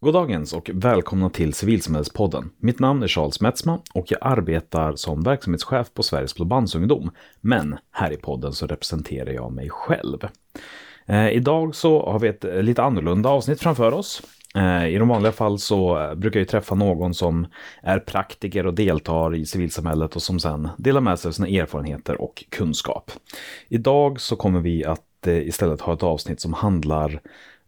Goddagens och välkomna till Civilsamhällespodden. Mitt namn är Charles Metzma och jag arbetar som verksamhetschef på Sveriges Blåbandsungdom. Men här i podden så representerar jag mig själv. Eh, idag så har vi ett lite annorlunda avsnitt framför oss. Eh, I de vanliga fall så eh, brukar jag träffa någon som är praktiker och deltar i civilsamhället och som sen delar med sig av sina erfarenheter och kunskap. Idag så kommer vi att eh, istället ha ett avsnitt som handlar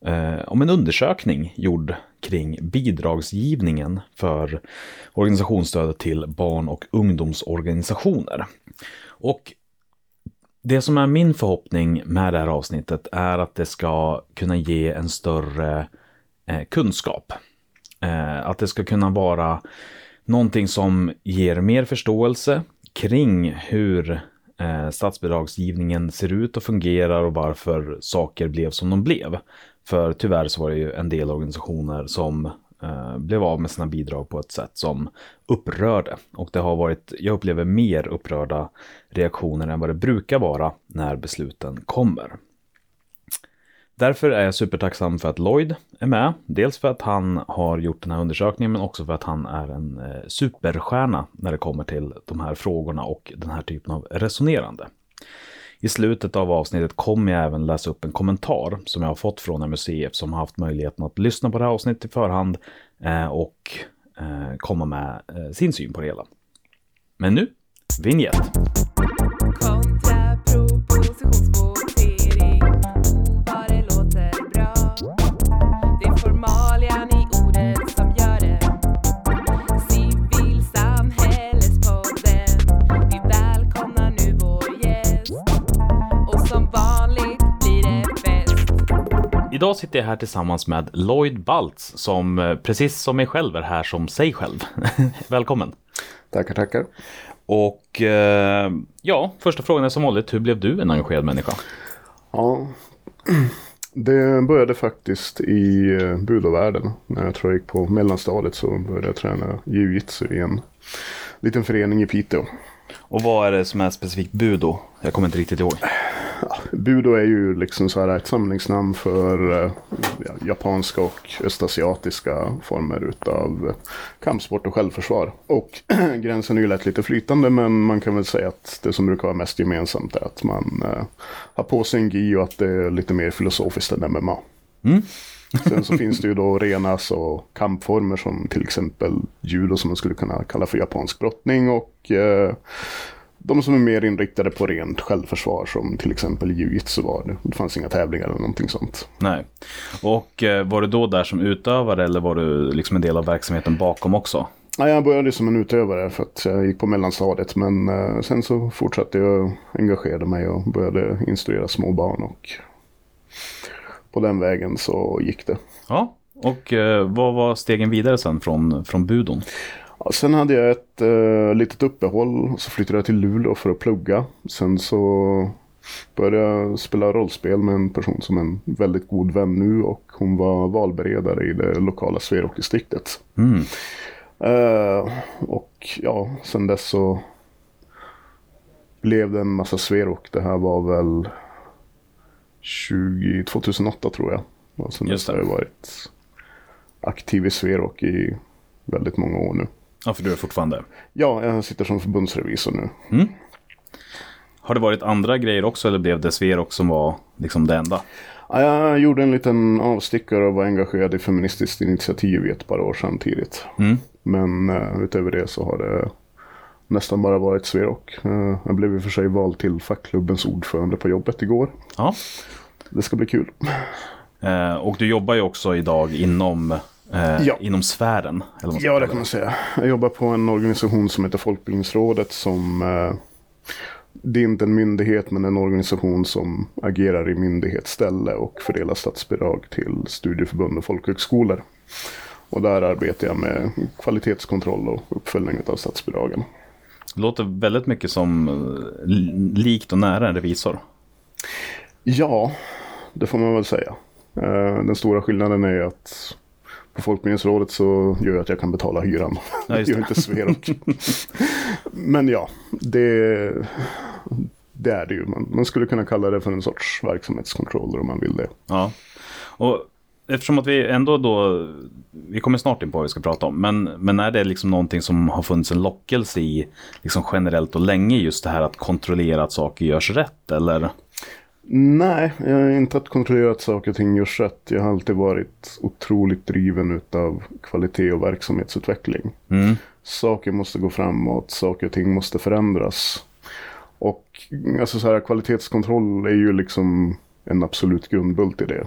eh, om en undersökning gjord kring bidragsgivningen för organisationsstödet till barn och ungdomsorganisationer. Och det som är min förhoppning med det här avsnittet är att det ska kunna ge en större eh, kunskap. Eh, att det ska kunna vara någonting som ger mer förståelse kring hur eh, statsbidragsgivningen ser ut och fungerar och varför saker blev som de blev. För tyvärr så var det ju en del organisationer som eh, blev av med sina bidrag på ett sätt som upprörde. Och det har varit, jag upplever mer upprörda reaktioner än vad det brukar vara när besluten kommer. Därför är jag supertacksam för att Lloyd är med. Dels för att han har gjort den här undersökningen men också för att han är en eh, superstjärna när det kommer till de här frågorna och den här typen av resonerande. I slutet av avsnittet kommer jag även läsa upp en kommentar som jag har fått från MUCF som har haft möjligheten att lyssna på det här avsnittet i förhand eh, och eh, komma med eh, sin syn på det hela. Men nu, vignett. Idag sitter jag här tillsammans med Lloyd Baltz som eh, precis som mig själv är här som sig själv. Välkommen! Tackar, tackar. Och eh, ja, första frågan är som vanligt, hur blev du en engagerad människa? Ja, det började faktiskt i eh, budovärlden. När jag tror jag gick på mellanstadiet så började jag träna jiu-jitsu i en liten förening i Piteå. Och vad är det som är specifikt budo? Jag kommer inte riktigt ihåg. Budo är ju liksom så här ett samlingsnamn för eh, ja, japanska och östasiatiska former utav eh, kampsport och självförsvar. Och gränsen är ju lätt lite flytande men man kan väl säga att det som brukar vara mest gemensamt är att man eh, har på sig en gi och att det är lite mer filosofiskt än MMA. Mm. Sen så finns det ju då rena så kampformer som till exempel judo som man skulle kunna kalla för japansk brottning och eh, de som är mer inriktade på rent självförsvar som till exempel jiu-jitsu var. Det Det fanns inga tävlingar eller någonting sånt. Nej. Och eh, var du då där som utövare eller var du liksom en del av verksamheten bakom också? Ja, jag började som en utövare för att jag gick på mellanstadiet men eh, sen så fortsatte jag engagera mig och började instruera små barn och på den vägen så gick det. Ja. Och eh, vad var stegen vidare sen från, från budon? Ja, sen hade jag ett eh, litet uppehåll och så flyttade jag till Luleå för att plugga. Sen så började jag spela rollspel med en person som är en väldigt god vän nu och hon var valberedare i det lokala Sverokdistriktet. Mm. Eh, och ja, sen dess så blev det en massa Sverok. Det här var väl 20, 2008 tror jag. Och sen dess har jag varit aktiv i Sverok i väldigt många år nu. Ja, för du är fortfarande. Ja, jag sitter som förbundsrevisor nu. Har det varit andra grejer också eller blev det Sverok som var liksom det enda? Ja, jag gjorde en liten avstickare och var engagerad i Feministiskt initiativ i ett par år samtidigt. Mm. Men uh, utöver det så har det nästan bara varit Sverok. Uh, jag blev i och för sig vald till fackklubbens ordförande på jobbet igår. Ja. Det ska bli kul. Eh, och du jobbar ju också idag inom, eh, Ja. inom sfären. Eller Ja, det kan man säga. Jag jobbar på en organisation som heter Folkbildningsrådet som eh, det är inte en myndighet men en organisation som agerar i myndighetsställe och fördelar statsbidrag till studieförbund och folkhögskolor. Och där arbetar jag med kvalitetskontroll och uppföljning av statsbidragen. Det låter väldigt mycket som eh, li- likt och nära en revisor. Ja, det får man väl säga. Eh, Den stora skillnaden är att Folkbildningsrådet så gör jag att jag kan betala hyran. Ja, det gör inte Sverok. Men ja, det, det är det ju. Man, man skulle kunna kalla det för en sorts verksamhetskontroller om man vill det. Ja. Och eftersom att vi ändå då, vi kommer snart in på vad vi ska prata om, men, men är det liksom någonting som har funnits en lockelse i liksom generellt och länge just det här att kontrollera att saker görs rätt eller? Nej, jag har inte att kontrollera att saker och ting görs rätt. Jag har alltid varit otroligt driven utav kvalitet och verksamhetsutveckling. Mm. Saker måste gå framåt, saker och ting måste förändras. Och alltså så här, kvalitetskontroll är ju liksom en absolut grundbult i det.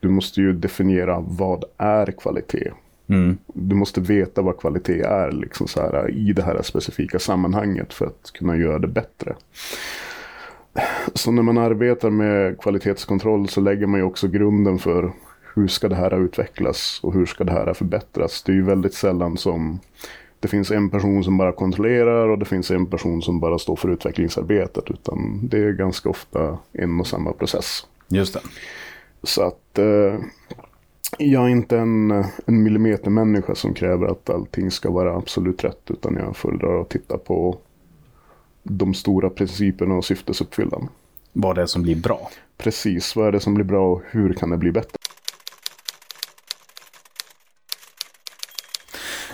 Du måste ju definiera vad är kvalitet. Mm. Du måste veta vad kvalitet är liksom så här, i det här specifika sammanhanget för att kunna göra det bättre. Så när man arbetar med kvalitetskontroll så lägger man ju också grunden för hur ska det här utvecklas och hur ska det här förbättras. Det är ju väldigt sällan som det finns en person som bara kontrollerar och det finns en person som bara står för utvecklingsarbetet. Utan det är ganska ofta en och samma process. Just det. Så att eh, jag är inte en, en millimetermänniska som kräver att allting ska vara absolut rätt. Utan jag föredrar att titta på de stora principerna och syftesuppfyllan. Vad det är som blir bra. Precis, vad är det som blir bra och hur kan det bli bättre?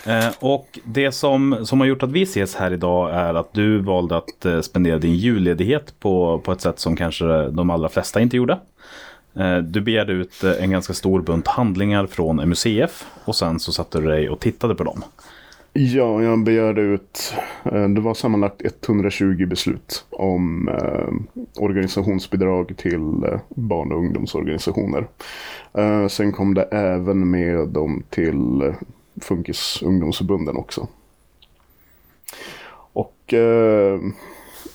Eh, och det som, som har gjort att vi ses här idag är att du valde att eh, spendera din julledighet på, på ett sätt som kanske de allra flesta inte gjorde. Eh, du begärde ut en ganska stor bunt handlingar från MUCF och sen så satte du dig och tittade på dem. Ja, jag begärde ut, eh, det var sammanlagt 120 beslut om eh, organisationsbidrag till eh, barn och ungdomsorganisationer. Sen kom det även med dem till Funkis ungdomsförbunden också. Och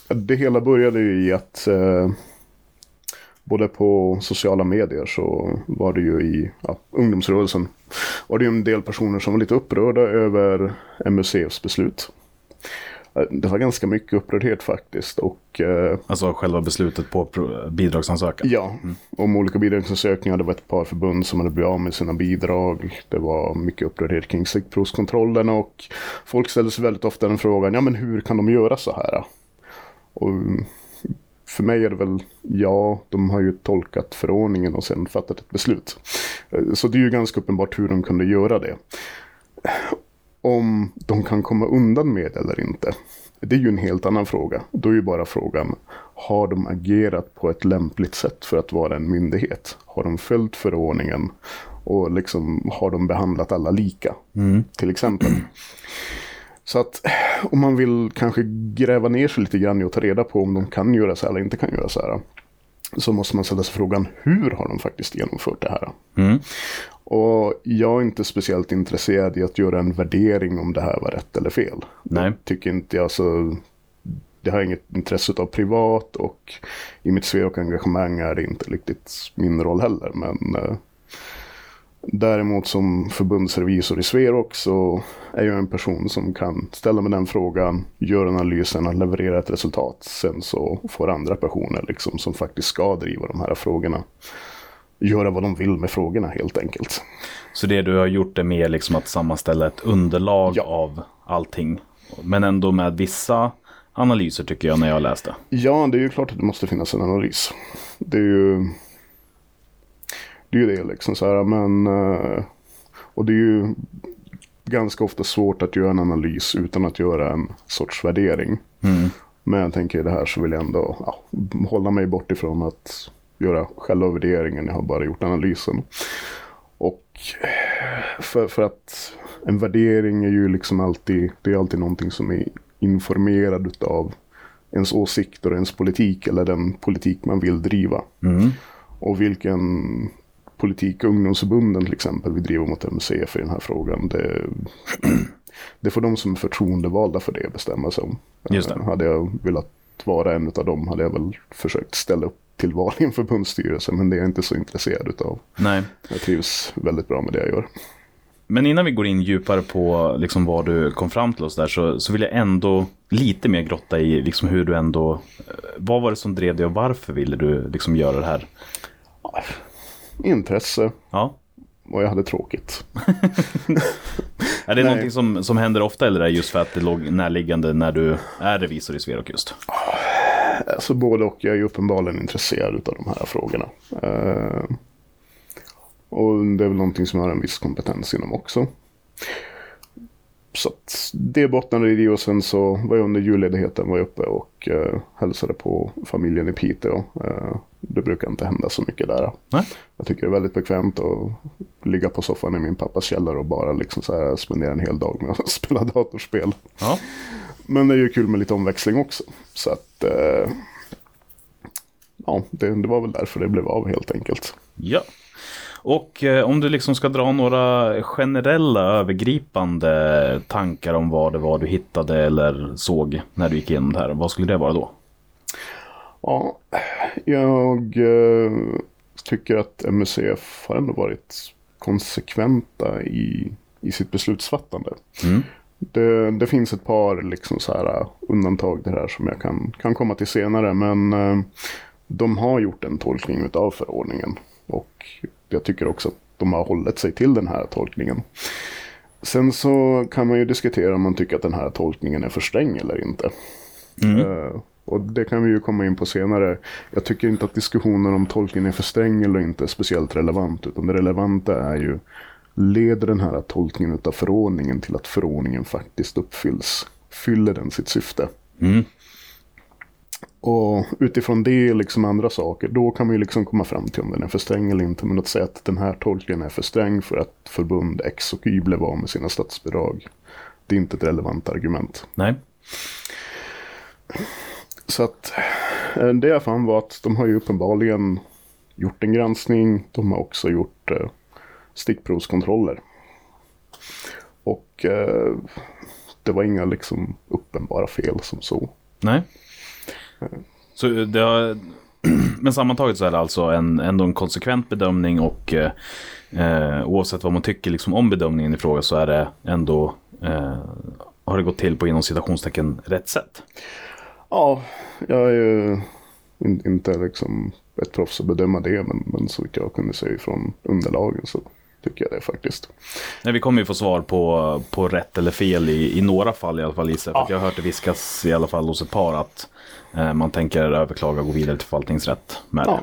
det hela började ju i att både på sociala medier så var det ju i ja, ungdomsrörelsen var det ju en del personer som var lite upprörda över MUCFs beslut. Eh, Det var ganska mycket upprördhet faktiskt och eh, Alltså själva beslutet på bidragsansökan. ja, om olika bidragsansökningar. Det var ett par förbund som hade blivit av med sina bidrag. Det var mycket upprördhet kring stickprovskontrollerna och folk ställde sig väldigt ofta den frågan, ja men hur kan de göra så här? Och mm, för mig är det väl, ja, de har ju tolkat förordningen och sen fattat ett beslut. Eh, Så det är ju ganska uppenbart hur de kunde göra det. Om de kan komma undan med det eller inte, det är ju en helt annan fråga. Då är ju bara frågan, har de agerat på ett lämpligt sätt för att vara en myndighet? Har de följt förordningen? Och liksom, har de behandlat alla lika? Till exempel. Så att om man vill kanske gräva ner sig lite grann och ta reda på om de kan göra så här eller inte kan göra så här. Så måste man ställa sig frågan, hur har de faktiskt genomfört det här? Mm. Och jag är inte speciellt intresserad i att göra en värdering om det här var rätt eller fel. Nej. Det tycker inte jag så. Det har jag inget intresse av privat och i mitt Sverok engagemang är det inte riktigt min roll heller. Men eh, däremot som förbundsrevisor i Sverok så är jag en person som kan ställa mig den frågan, göra analysen och leverera ett resultat. Sen så får andra personer liksom som faktiskt ska driva de här frågorna göra vad de vill med frågorna helt enkelt. Så det du har gjort är mer liksom att sammanställa ett underlag Ja. av allting. Men ändå med vissa analyser tycker jag när jag läste. Ja, det är ju klart att det måste finnas en analys. Det är ju det, är ju det liksom så här, men eh, och det är ju ganska ofta svårt att göra en analys utan att göra en sorts värdering. Mm. Men jag tänker i det här så vill jag ändå ja, hålla mig bort ifrån att göra själva värderingen. Jag har bara gjort analysen. Och för, för att en värdering är ju liksom alltid, det är alltid någonting som är informerad utav ens åsikter och ens politik eller den politik man vill driva. Mm. Och vilken politik ungdomsförbunden till exempel vi driver mot MUCF i den här frågan. Det, det får de som är förtroendevalda för det bestämma sig om. Just det. Eh, Hade jag velat vara en av dem hade jag väl försökt ställa upp till val i en förbundsstyrelse. Men det är jag inte så intresserad utav. Nej. Jag trivs väldigt bra med det jag gör. Men innan vi går in djupare på liksom vad du kom fram till oss där så, så vill jag ändå lite mer grotta i liksom hur du ändå... eh, Vad var det som drev dig och varför ville du liksom göra det här? Intresse Ja. och jag hade tråkigt. Är det Nej. någonting som, som händer ofta eller är det just för att det låg närliggande när du är revisor i Sverok just? Alltså både och. Jag är ju uppenbarligen intresserad av de här frågorna. Eh, Och det är väl någonting som jag har en viss kompetens inom också. Så att det bottnade i det och sen så var jag under julledigheten var jag uppe och eh, hälsade på familjen i Piteå. Eh, det brukar inte hända så mycket där. Nej. Jag tycker det är väldigt bekvämt att ligga på soffan i min pappas källare och bara liksom så här spendera en hel dag med att spela datorspel. Ja. Men det är ju kul med lite omväxling också. Så att eh, ja, det, det var väl därför det blev av helt enkelt. Ja. Och eh, om du liksom ska dra några generella övergripande tankar om vad det var du hittade eller såg när du gick igenom det här. Vad skulle det vara då? Ja, jag eh, tycker att MUCF har ändå varit konsekventa i, i sitt beslutsfattande. Mm. Det, det finns ett par liksom så här, undantag till det här som jag kan, kan komma till senare. Men eh, de har gjort en tolkning av förordningen. Och jag tycker också att de har hållit sig till den här tolkningen. Sen så kan man ju diskutera om man tycker att den här tolkningen är för sträng eller inte. Eh, och det kan vi ju komma in på senare. Jag tycker inte att diskussionen om tolkningen är för sträng eller inte är speciellt relevant. Utan det relevanta är ju, leder den här tolkningen av förordningen till att förordningen faktiskt uppfylls? Fyller den sitt syfte? Mm. Och utifrån det, liksom andra saker, då kan man ju liksom komma fram till om den är för sträng eller inte. Men att säga att den här tolkningen är för sträng för att förbund X och Y blev av med sina statsbidrag. Det är inte ett relevant argument. Nej. Så att eh, det jag fann var att de har ju uppenbarligen gjort en granskning. De har också gjort eh, stickprovskontroller. Och eh, det var inga liksom uppenbara fel som så. Nej. Så det har, men sammantaget så är det alltså en, ändå en konsekvent bedömning och eh, eh, oavsett vad man tycker liksom om bedömningen i fråga så är det ändå eh, har det gått till på inom citationstecken rätt sätt. Ja, jag är ju in, inte liksom ett proffs att bedöma det. Men, men så vitt jag kunde se från underlagen så tycker jag det faktiskt. Nej, vi kommer ju få svar på, på rätt eller fel i, i några fall i alla fall gissar jag. För jag har hört det viskas i alla fall hos ett par att man tänker överklaga och gå vidare till förvaltningsrätt med Ja.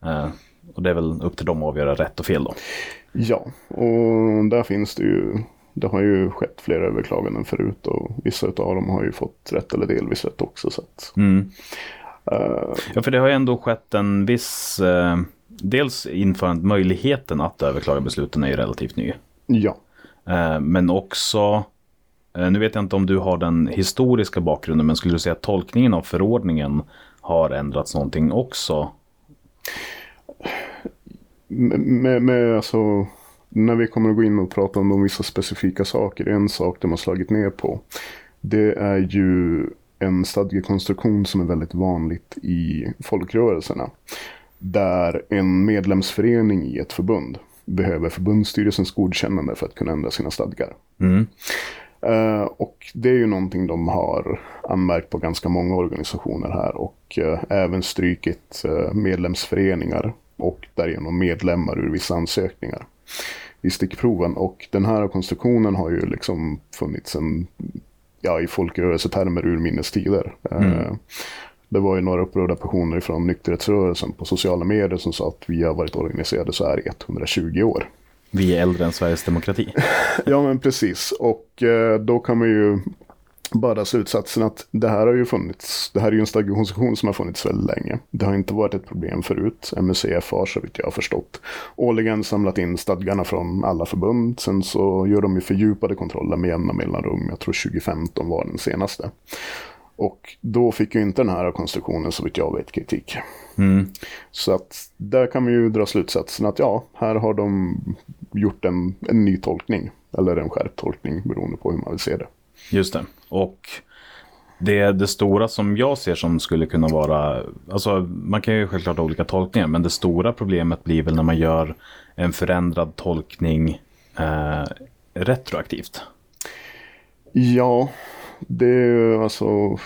det. Eh, och det är väl upp till dem att avgöra rätt och fel då. Ja, och där finns det ju. Det har ju skett flera överklaganden förut och vissa av dem har ju fått rätt eller delvis rätt också. Så att, Mm. eh, Ja, för det har ju ändå skett en viss... Eh, dels införandet, möjligheten att överklaga besluten är ju relativt ny. ja, Eh, men också, eh, nu vet jag inte om du har den historiska bakgrunden, men skulle du säga att tolkningen av förordningen har ändrats någonting också? med, med, med alltså, när vi kommer att gå in och prata om de vissa specifika saker. En sak de har slagit ner på. Det är ju en stadgekonstruktion som är väldigt vanligt i folkrörelserna. Där en medlemsförening i ett förbund behöver förbundsstyrelsens godkännande för att kunna ändra sina stadgar. Mm. Eh, och det är ju någonting de har anmärkt på ganska många organisationer här och eh, även strykit uh, medlemsföreningar och därigenom medlemmar ur vissa ansökningar i stickproven. Och den här konstruktionen har ju liksom funnits en, ja, i folkrörelsetermer ur minnes tider. Eh, det var ju några upprörda personer från nykterhetsrörelsen på sociala medier som sa att vi har varit organiserade så här i 120 år. Vi är äldre än Sveriges demokrati. Ja men precis och eh, då kan man ju bara dra slutsatsen att det här har ju funnits. Det här är ju en stadgekonstruktion som har funnits väldigt länge. Det har inte varit ett problem förut. MUCF har så vitt jag har förstått årligen samlat in stadgarna från alla förbund. Sen så gör de ju fördjupade kontroller med jämna mellanrum. Jag tror 2015 var den senaste. Och då fick ju inte den här konstruktionen så vitt jag vet kritik. Mm. Så att där kan man ju dra slutsatsen att ja, här har de gjort en, en ny tolkning. Eller en skärpt tolkning beroende på hur man vill se det. Just det. Och det, det stora som jag ser som skulle kunna vara, alltså man kan ju självklart ha olika tolkningar, men det stora problemet blir väl när man gör en förändrad tolkning eh, retroaktivt. Ja, det är alltså...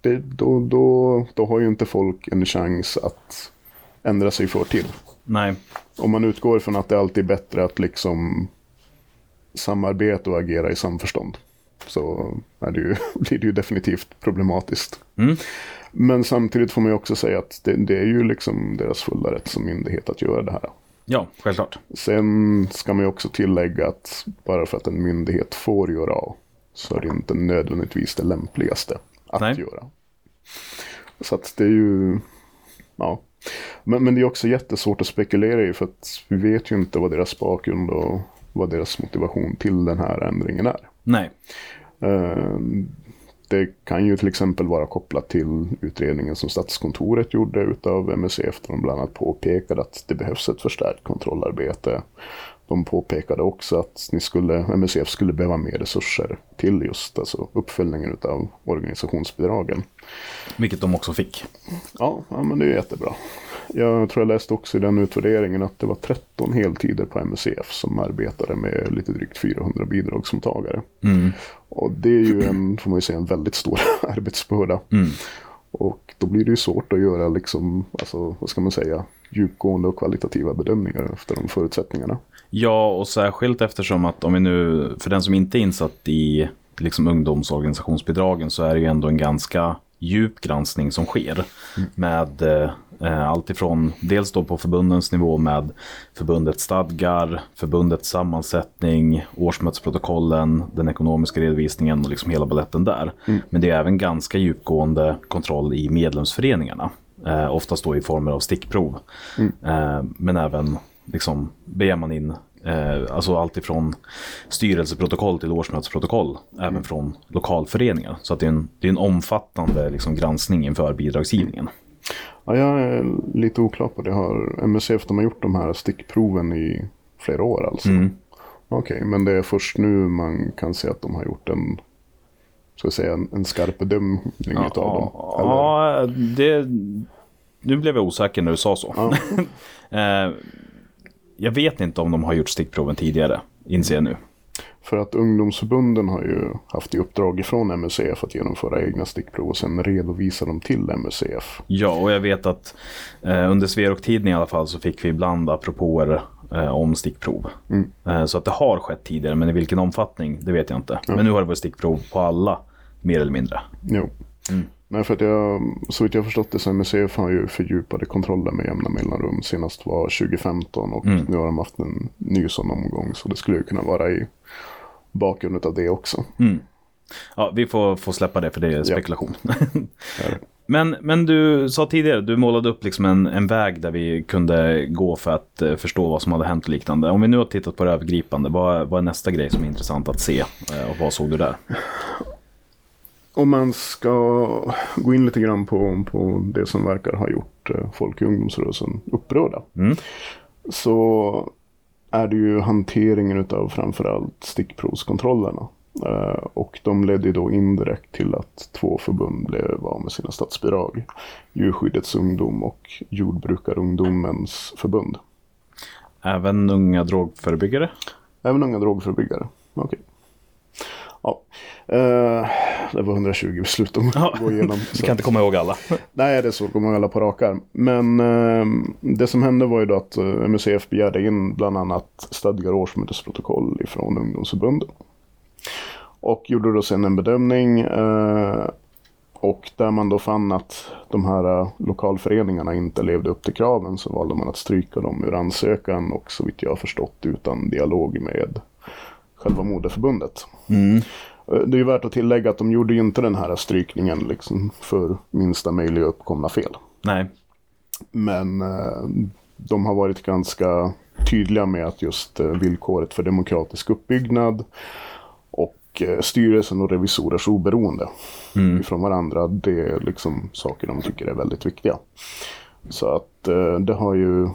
Det, då, då, då har ju inte folk en chans att ändra sig för till. Nej, Om man utgår från att det alltid är bättre att liksom samarbeta och agera i samförstånd. Så är det ju, blir det ju definitivt problematiskt. Mm. Men samtidigt får man ju också säga att det, det är ju liksom deras fulla rätt som myndighet att göra det här. Ja, självklart. Sen ska man ju också tillägga att bara för att en myndighet får göra A så är det inte nödvändigtvis det lämpligaste att Nej. göra. Så att det är ju, ja. Men, men det är också jättesvårt att spekulera i för att vi vet ju inte vad deras bakgrund och vad deras motivation till den här ändringen är. Nej. Eh, Det kan ju till exempel vara kopplat till utredningen som Statskontoret gjorde utav MSF där de bland annat påpekade att det behövs ett förstärkt kontrollarbete. De påpekade också att ni skulle, MSF skulle behöva mer resurser till just alltså uppföljningen utav organisationsbidragen. Vilket de också fick. Ja, ja, men det är jättebra. Jag tror jag läste också i den utvärderingen att det var 13 heltider på MUCF som arbetade med lite drygt 400 bidragsmottagare. Mm. Och det är ju en, får man ju säga, en väldigt stor arbetsbörda. Mm. Och då blir det ju svårt att göra liksom, alltså, vad ska man säga, djupgående och kvalitativa bedömningar efter de förutsättningarna. Ja, och särskilt eftersom att om vi nu, för den som inte är insatt i liksom ungdomsorganisationsbidragen så är det ju ändå en ganska djup granskning som sker. Med eh, allt ifrån dels då på förbundens nivå med förbundets stadgar, förbundets sammansättning, årsmötesprotokollen, den ekonomiska redovisningen och liksom hela balletten där. Men det är även ganska djupgående kontroll i medlemsföreningarna. Eh, oftast då i former av stickprov. Eh, men även liksom begär man in eh, alltså allt ifrån styrelseprotokoll till årsmötesprotokoll. Även från lokalföreningar. Så att det är en, det är en omfattande liksom, granskning inför bidragsgivningen. Ja, jag är lite oklar på det. Har MUCF de har gjort de här stickproven i flera år alltså? Mm. Okej, men det är först nu man kan se att de har gjort en, ska jag säga, en, en skarp bedömning utav dem? Eller? Ja, det, nu blev jag osäker när du sa så. Ja. Eh, jag vet inte om de har gjort stickproven tidigare, inser jag nu. För att ungdomsförbunden har ju haft i uppdrag ifrån MUCF att genomföra egna stickprov och sen redovisa dem till MUCF. Ja, och jag vet att eh, under Sverok-tiden i alla fall så fick vi ibland apropåer eh, om stickprov. Mm. Eh, så att det har skett tidigare, men i vilken omfattning, det vet jag inte. Men nu har det varit stickprov på alla, mer eller mindre. Jo. Mm. Nej, för att jag, så vitt jag förstått det så MUCF har ju fördjupade kontroller med jämna mellanrum. Senast var 2015 och Mm. nu har de haft en ny sån omgång. Så det skulle ju kunna vara i bakgrund av det också. Ja, vi får, får släppa det för det är spekulation. Här. men, men du sa tidigare, du målade upp liksom en, en väg där vi kunde gå för att eh, förstå vad som hade hänt och liknande. Om vi nu har tittat på det övergripande, vad, vad är nästa grej som är intressant att se? Eh, och vad såg du där? Om man ska gå in lite grann på, på det som verkar ha gjort eh, folk i ungdomsrörelsen upprörda. Mm. Så är det ju hanteringen utav framförallt stickprovskontrollerna. Eh, och de ledde då indirekt till att två förbund blev av med sina statsbidrag. Djurskyddets ungdom och Jordbrukarungdomens förbund. Även unga drogförebyggare? Även unga drogförebyggare. Okej. Ja. Eh, det var 120 beslut att Ja. gå igenom. Du kan inte komma ihåg alla. Nej, det är så kommer alla på rak arm. Men eh, det som hände var ju då att eh, MUCF begärde in bland annat stadgar och årsmötesprotokoll ifrån ungdomsförbunden. Och gjorde då sen en bedömning eh, och där man då fann att de här lokalföreningarna inte levde upp till kraven så valde man att stryka dem ur ansökan och så vitt jag har förstått utan dialog med själva moderförbundet. Mm. Eh, Det är ju värt att tillägga att de gjorde ju inte den här strykningen liksom för minsta möjliga uppkomna fel. Nej. Men eh, de har varit ganska tydliga med att just eh, villkoret för demokratisk uppbyggnad och styrelsen och revisorers oberoende ifrån varandra, det är liksom saker de tycker är väldigt viktiga. Så att det har ju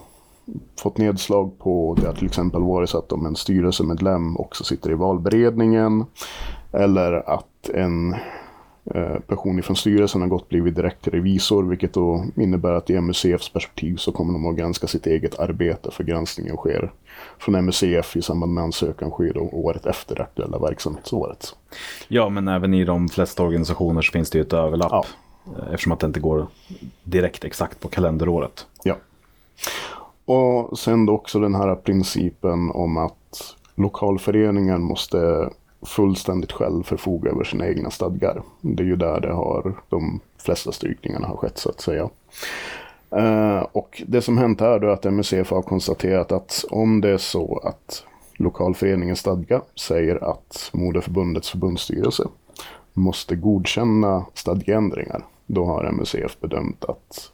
fått nedslag på det har till exempel varit så att om en styrelsemedlem också sitter i valberedningen eller att en eh, person från styrelsen har gått blivit direkt revisor, vilket då innebär att i MUCFs perspektiv så kommer de att granska sitt eget arbete, för granskningen sker från MUCF i samband med ansökan sker då året efter det aktuella verksamhetsåret. Ja, men även i de flesta organisationer så finns det ju ett överlapp. Ja. Eh, Eftersom att det inte går direkt exakt på kalenderåret. Ja. Och sen då också den här principen om att lokalföreningen måste fullständigt själv förfoga över sina egna stadgar. Det är ju där det har de flesta strykningarna har skett så att säga. Eh, och det som hänt här då är att MUCF har konstaterat att om det är så att lokalföreningens stadga säger att moderförbundets förbundsstyrelse måste godkänna stadgeändringar, då har MUCF bedömt att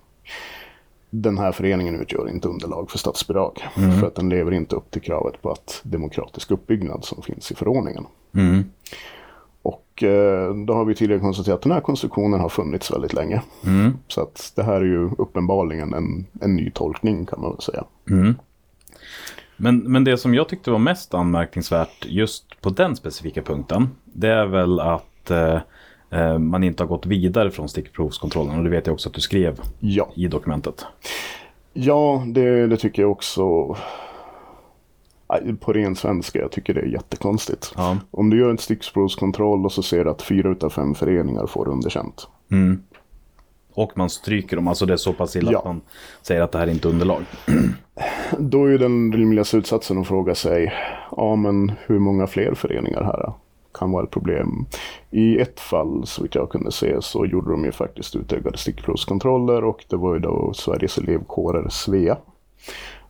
den här föreningen utgör inte underlag för statsbidrag. För att den lever inte upp till kravet på att demokratisk uppbyggnad som finns i förordningen. Mm. Och eh, då har vi tidigare konstaterat att den här konstruktionen har funnits väldigt länge. Mm. Så att det här är ju uppenbarligen en, en ny tolkning kan man väl säga. Mm. Men, men det som jag tyckte var mest anmärkningsvärt just på den specifika punkten, det är väl att eh, man inte har gått vidare från stickprovskontrollen. Och det vet jag också att du skrev Ja, i dokumentet. ja det, det tycker jag också. På ren svenska, jag tycker det är jättekonstigt. Ja. Om du gör en stickprovskontroll och så ser du att fyra utav fem föreningar får underkänt. Mm. Och man stryker dem, alltså det är så pass illa Ja. att man säger att det här är inte underlag. Då är ju den rimliga slutsatsen att fråga sig, ja men hur många fler föreningar här kan vara ett problem? I ett fall, så vitt jag kunde se, så gjorde de ju faktiskt utökade stickprovskontroller och det var ju då Sveriges elevkårer, Svea.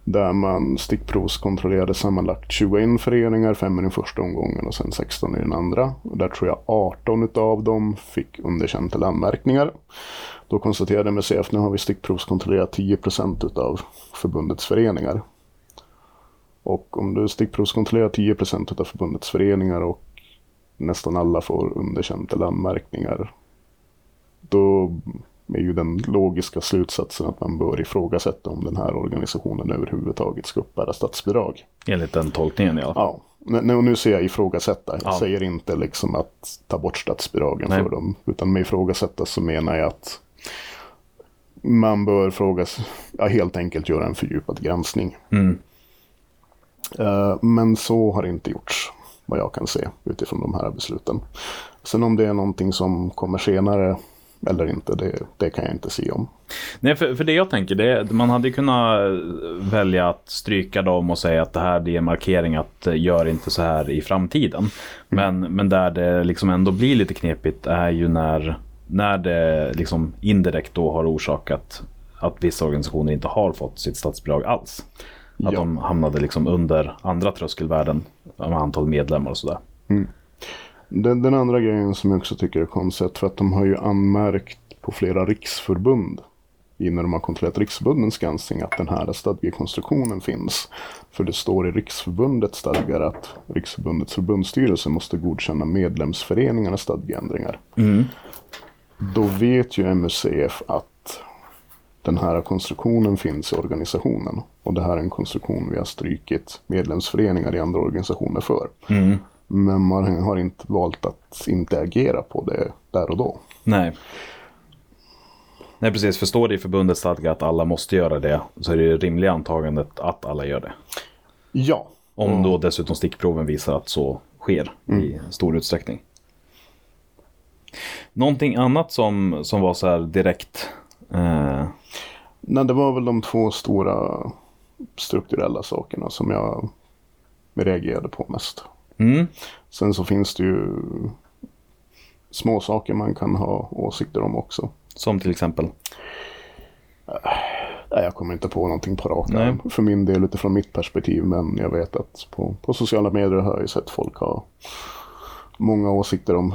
Där man stickprovskontrollerade sammanlagt 21 föreningar, fem i den första omgången och sen 16 i den andra. Och där tror jag 18 utav dem fick underkänt eller anmärkningar. Då konstaterade MUCF nu har vi stickprovskontrollerat 10% utav förbundets föreningar. Och om du stickprovskontrollerar 10% utav förbundets föreningar och nästan alla får underkänt eller anmärkningar. Då är ju den logiska slutsatsen att man bör ifrågasätta om den här organisationen överhuvudtaget ska uppbära statsbidrag. Enligt den tolkningen fall. Ja, nu, nu ser jag ifrågasätta. Jag Ja. säger inte liksom att ta bort statsbidragen Nej. för dem. Utan med ifrågasätta så menar jag att man bör fråga, ja, helt enkelt göra en fördjupad granskning. Mm. Eh, Men så har inte gjorts, vad jag kan se utifrån de här besluten. Sen om det är någonting som kommer senare eller inte, det, det kan jag inte se om. Nej, för, för det jag tänker, det man hade kunnat välja att stryka dem och säga att det här det är en markering att eh, gör inte så här i framtiden. Men, men där det liksom ändå blir lite knepigt är ju när, när det liksom indirekt då har orsakat att vissa organisationer inte har fått sitt statsbidrag alls. Att Ja. de hamnade liksom under andra tröskelvärden med antal medlemmar och sådär. Den, den andra grejen som jag också tycker är konstigt för att de har ju anmärkt på flera riksförbund i när de har kontrollerat riksförbundens granskning att den här stadgekonstruktionen finns. För det står i riksförbundets stadgar att riksförbundets förbundsstyrelse måste godkänna medlemsföreningarnas stadgeändringar. Då vet ju MUCF att den här konstruktionen finns i organisationen. Och det här är en konstruktion vi har strykit medlemsföreningar i andra organisationer för. Men man har inte valt att inte agera på det där och då. Nej. Nej precis, för står det i förbundets stadga att alla måste göra det så är det rimliga antagandet att alla gör det. Ja, Om då dessutom stickproven visar att så sker i stor utsträckning. Någonting annat som, som var så här direkt. Eh, Nej, det var väl de två stora strukturella sakerna som jag reagerade på mest. mm, Sen så finns det ju små saker man kan ha åsikter om också. som till exempel. Nej, jag kommer inte på någonting på rak arm för min del utifrån mitt perspektiv. Men jag vet att på, på sociala medier har jag ju sett folk ha många åsikter om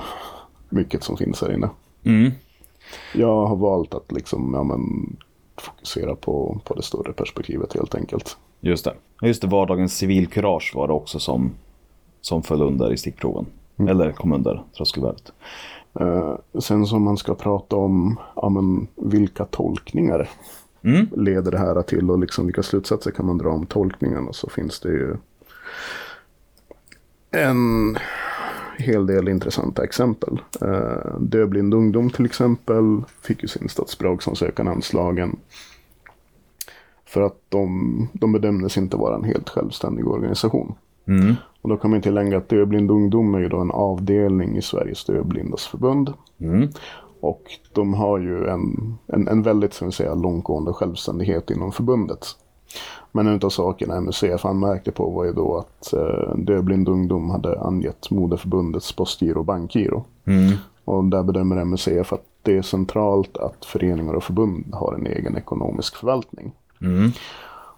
mycket som finns här inne. Mm, Jag har valt att liksom, ja, men, fokusera på, på det större perspektivet helt enkelt. just det. Just det, vardagens civilkurage var det också som, som föll under i stickproven. Eller kom under tröskelvärdet. Eh, sen som man ska prata om ja, men, vilka tolkningar Mm. leder det här till och liksom, vilka slutsatser kan man dra om tolkningarna så finns det ju en hel del intressanta exempel. Eh, Dövblind ungdom till exempel fick ju sin statsbidragsansökan anslagen för att de, de bedömdes inte vara en helt självständig organisation. Mm. Och då kan man tillägga att Dövblind ungdom är ju då en avdelning i Sveriges dövblindas förbund. Mm. Och de har ju en, en, en väldigt ska vi säga, långtgående självständighet inom förbundet. Men en av sakerna MUCF anmärkte på var ju då att eh, Dövblind ungdom hade angett moderförbundets postgiro och bankgiro. Mm. Och där bedömer MUCF att det är centralt att föreningar och förbund har en egen ekonomisk förvaltning. Mm.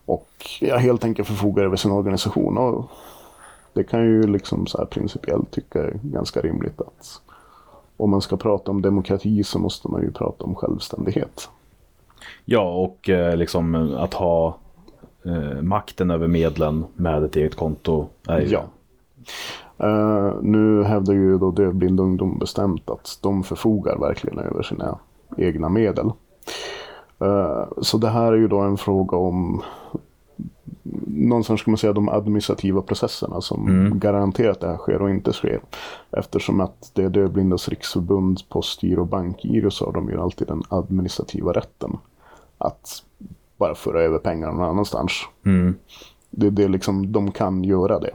Och jag helt enkelt förfogar över sin organisation. Och det kan ju liksom så här principiellt tycka är ganska rimligt att om man ska prata om demokrati så måste man ju prata om självständighet. Ja, och eh, liksom att ha eh, makten över medlen med ett eget konto ju... Ja. Eh, nu hävdar ju då dövblind ungdom bestämt att de förfogar verkligen över sina egna medel. Eh, så det här är ju då en fråga om någonstans ska man säga de administrativa processerna som Mm. garanterar att det här sker och inte sker. Eftersom att det är Dövblindas riksförbund, Postgiro och Bankgiro så har de ju alltid den administrativa rätten att bara föra över pengarna någon annanstans. Mm. Det, det är liksom, de kan göra det.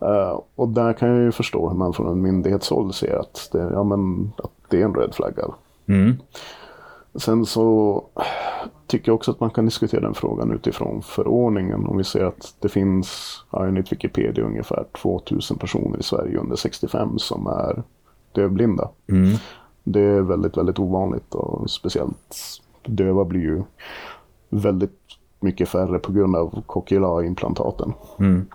Eh, och där kan jag ju förstå hur man från en myndighetshåll ser att det, ja, men, att det är en röd flagga. Mm. Sen så tycker jag också att man kan diskutera den frågan utifrån förordningen. Om vi ser att det finns, ja, enligt Wikipedia, ungefär 2000 personer i Sverige under 65 som är dövblinda. Mm. Det är väldigt, väldigt ovanligt och speciellt döva blir ju väldigt mycket färre på grund av cochlear-implantaten. Mm.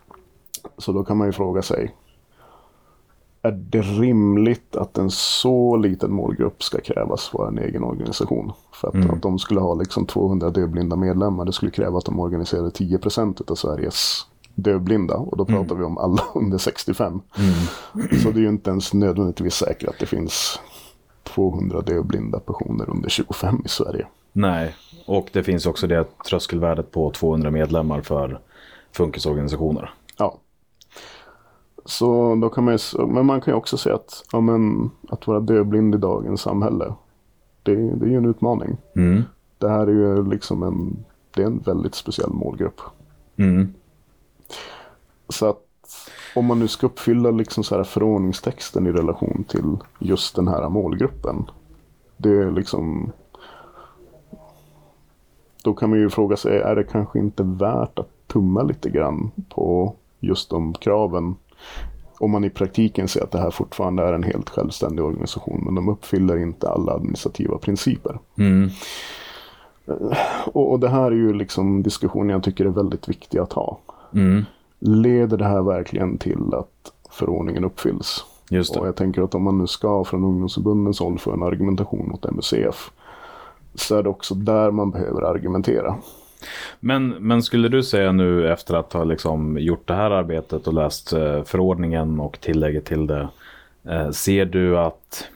Så då kan man ju fråga sig. Är det rimligt att en så liten målgrupp ska krävas vara en egen organisation? För att, Mm. att de skulle ha liksom 200 dövblinda medlemmar. Det skulle kräva att de organiserade 10% av Sveriges dövblinda. Och då pratar vi om alla under 65. Så det är ju inte ens nödvändigtvis säkert att det finns 200 dövblinda personer under 25 i Sverige. Nej, och det finns också det tröskelvärdet på 200 medlemmar för funkisorganisationer. Ja. Så då kan man ju, men man kan ju också säga att, ja, men, att vara dövblind i dagens samhälle, det, det är ju en utmaning. Mm. Det här är ju liksom en, det är en väldigt speciell målgrupp. Mm. Så att om man nu ska uppfylla liksom så här förordningstexten i relation till just den här målgruppen. Det är liksom... Då kan man ju fråga sig, är det kanske inte värt att tumma lite grann på just de kraven? Om man i praktiken ser att det här fortfarande är en helt självständig organisation, men de uppfyller inte alla administrativa principer. Mm. Och, och det här är ju liksom diskussioner jag tycker är väldigt viktiga att ha. Mm. Leder det här verkligen till att förordningen uppfylls? Och jag tänker att om man nu ska från ungdomsförbundens håll få en argumentation mot MUCF så är det också där man behöver argumentera. Men, men skulle du säga nu efter att ha liksom gjort det här arbetet och läst eh, förordningen och tillägget till det. Eh, ser du att,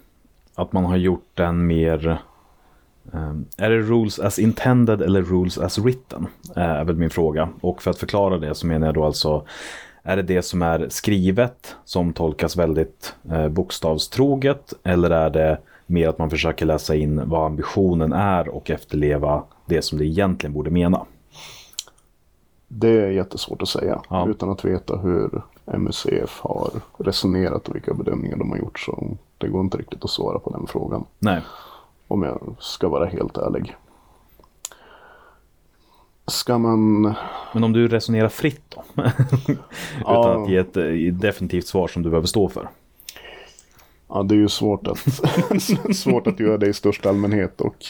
att man har gjort den mer... Um, är det rules as intended eller rules as written? Uh, är väl min fråga. Och för att förklara det så menar jag då alltså är det det som är skrivet som tolkas väldigt uh, bokstavstroget eller är det mer att man försöker läsa in vad ambitionen är och efterleva det som det egentligen borde mena? Det är jättesvårt att säga Ja. utan att veta hur MUCF har resonerat och vilka bedömningar de har gjort. Så det går inte riktigt att svara på den frågan. Nej. Om jag ska vara helt ärlig. Ska man... Men om du resonerar fritt då? Utan Ja. att ge ett eh, definitivt svar som du behöver stå för. Ja, det är ju svårt att, svårt att göra det i största allmänhet. Och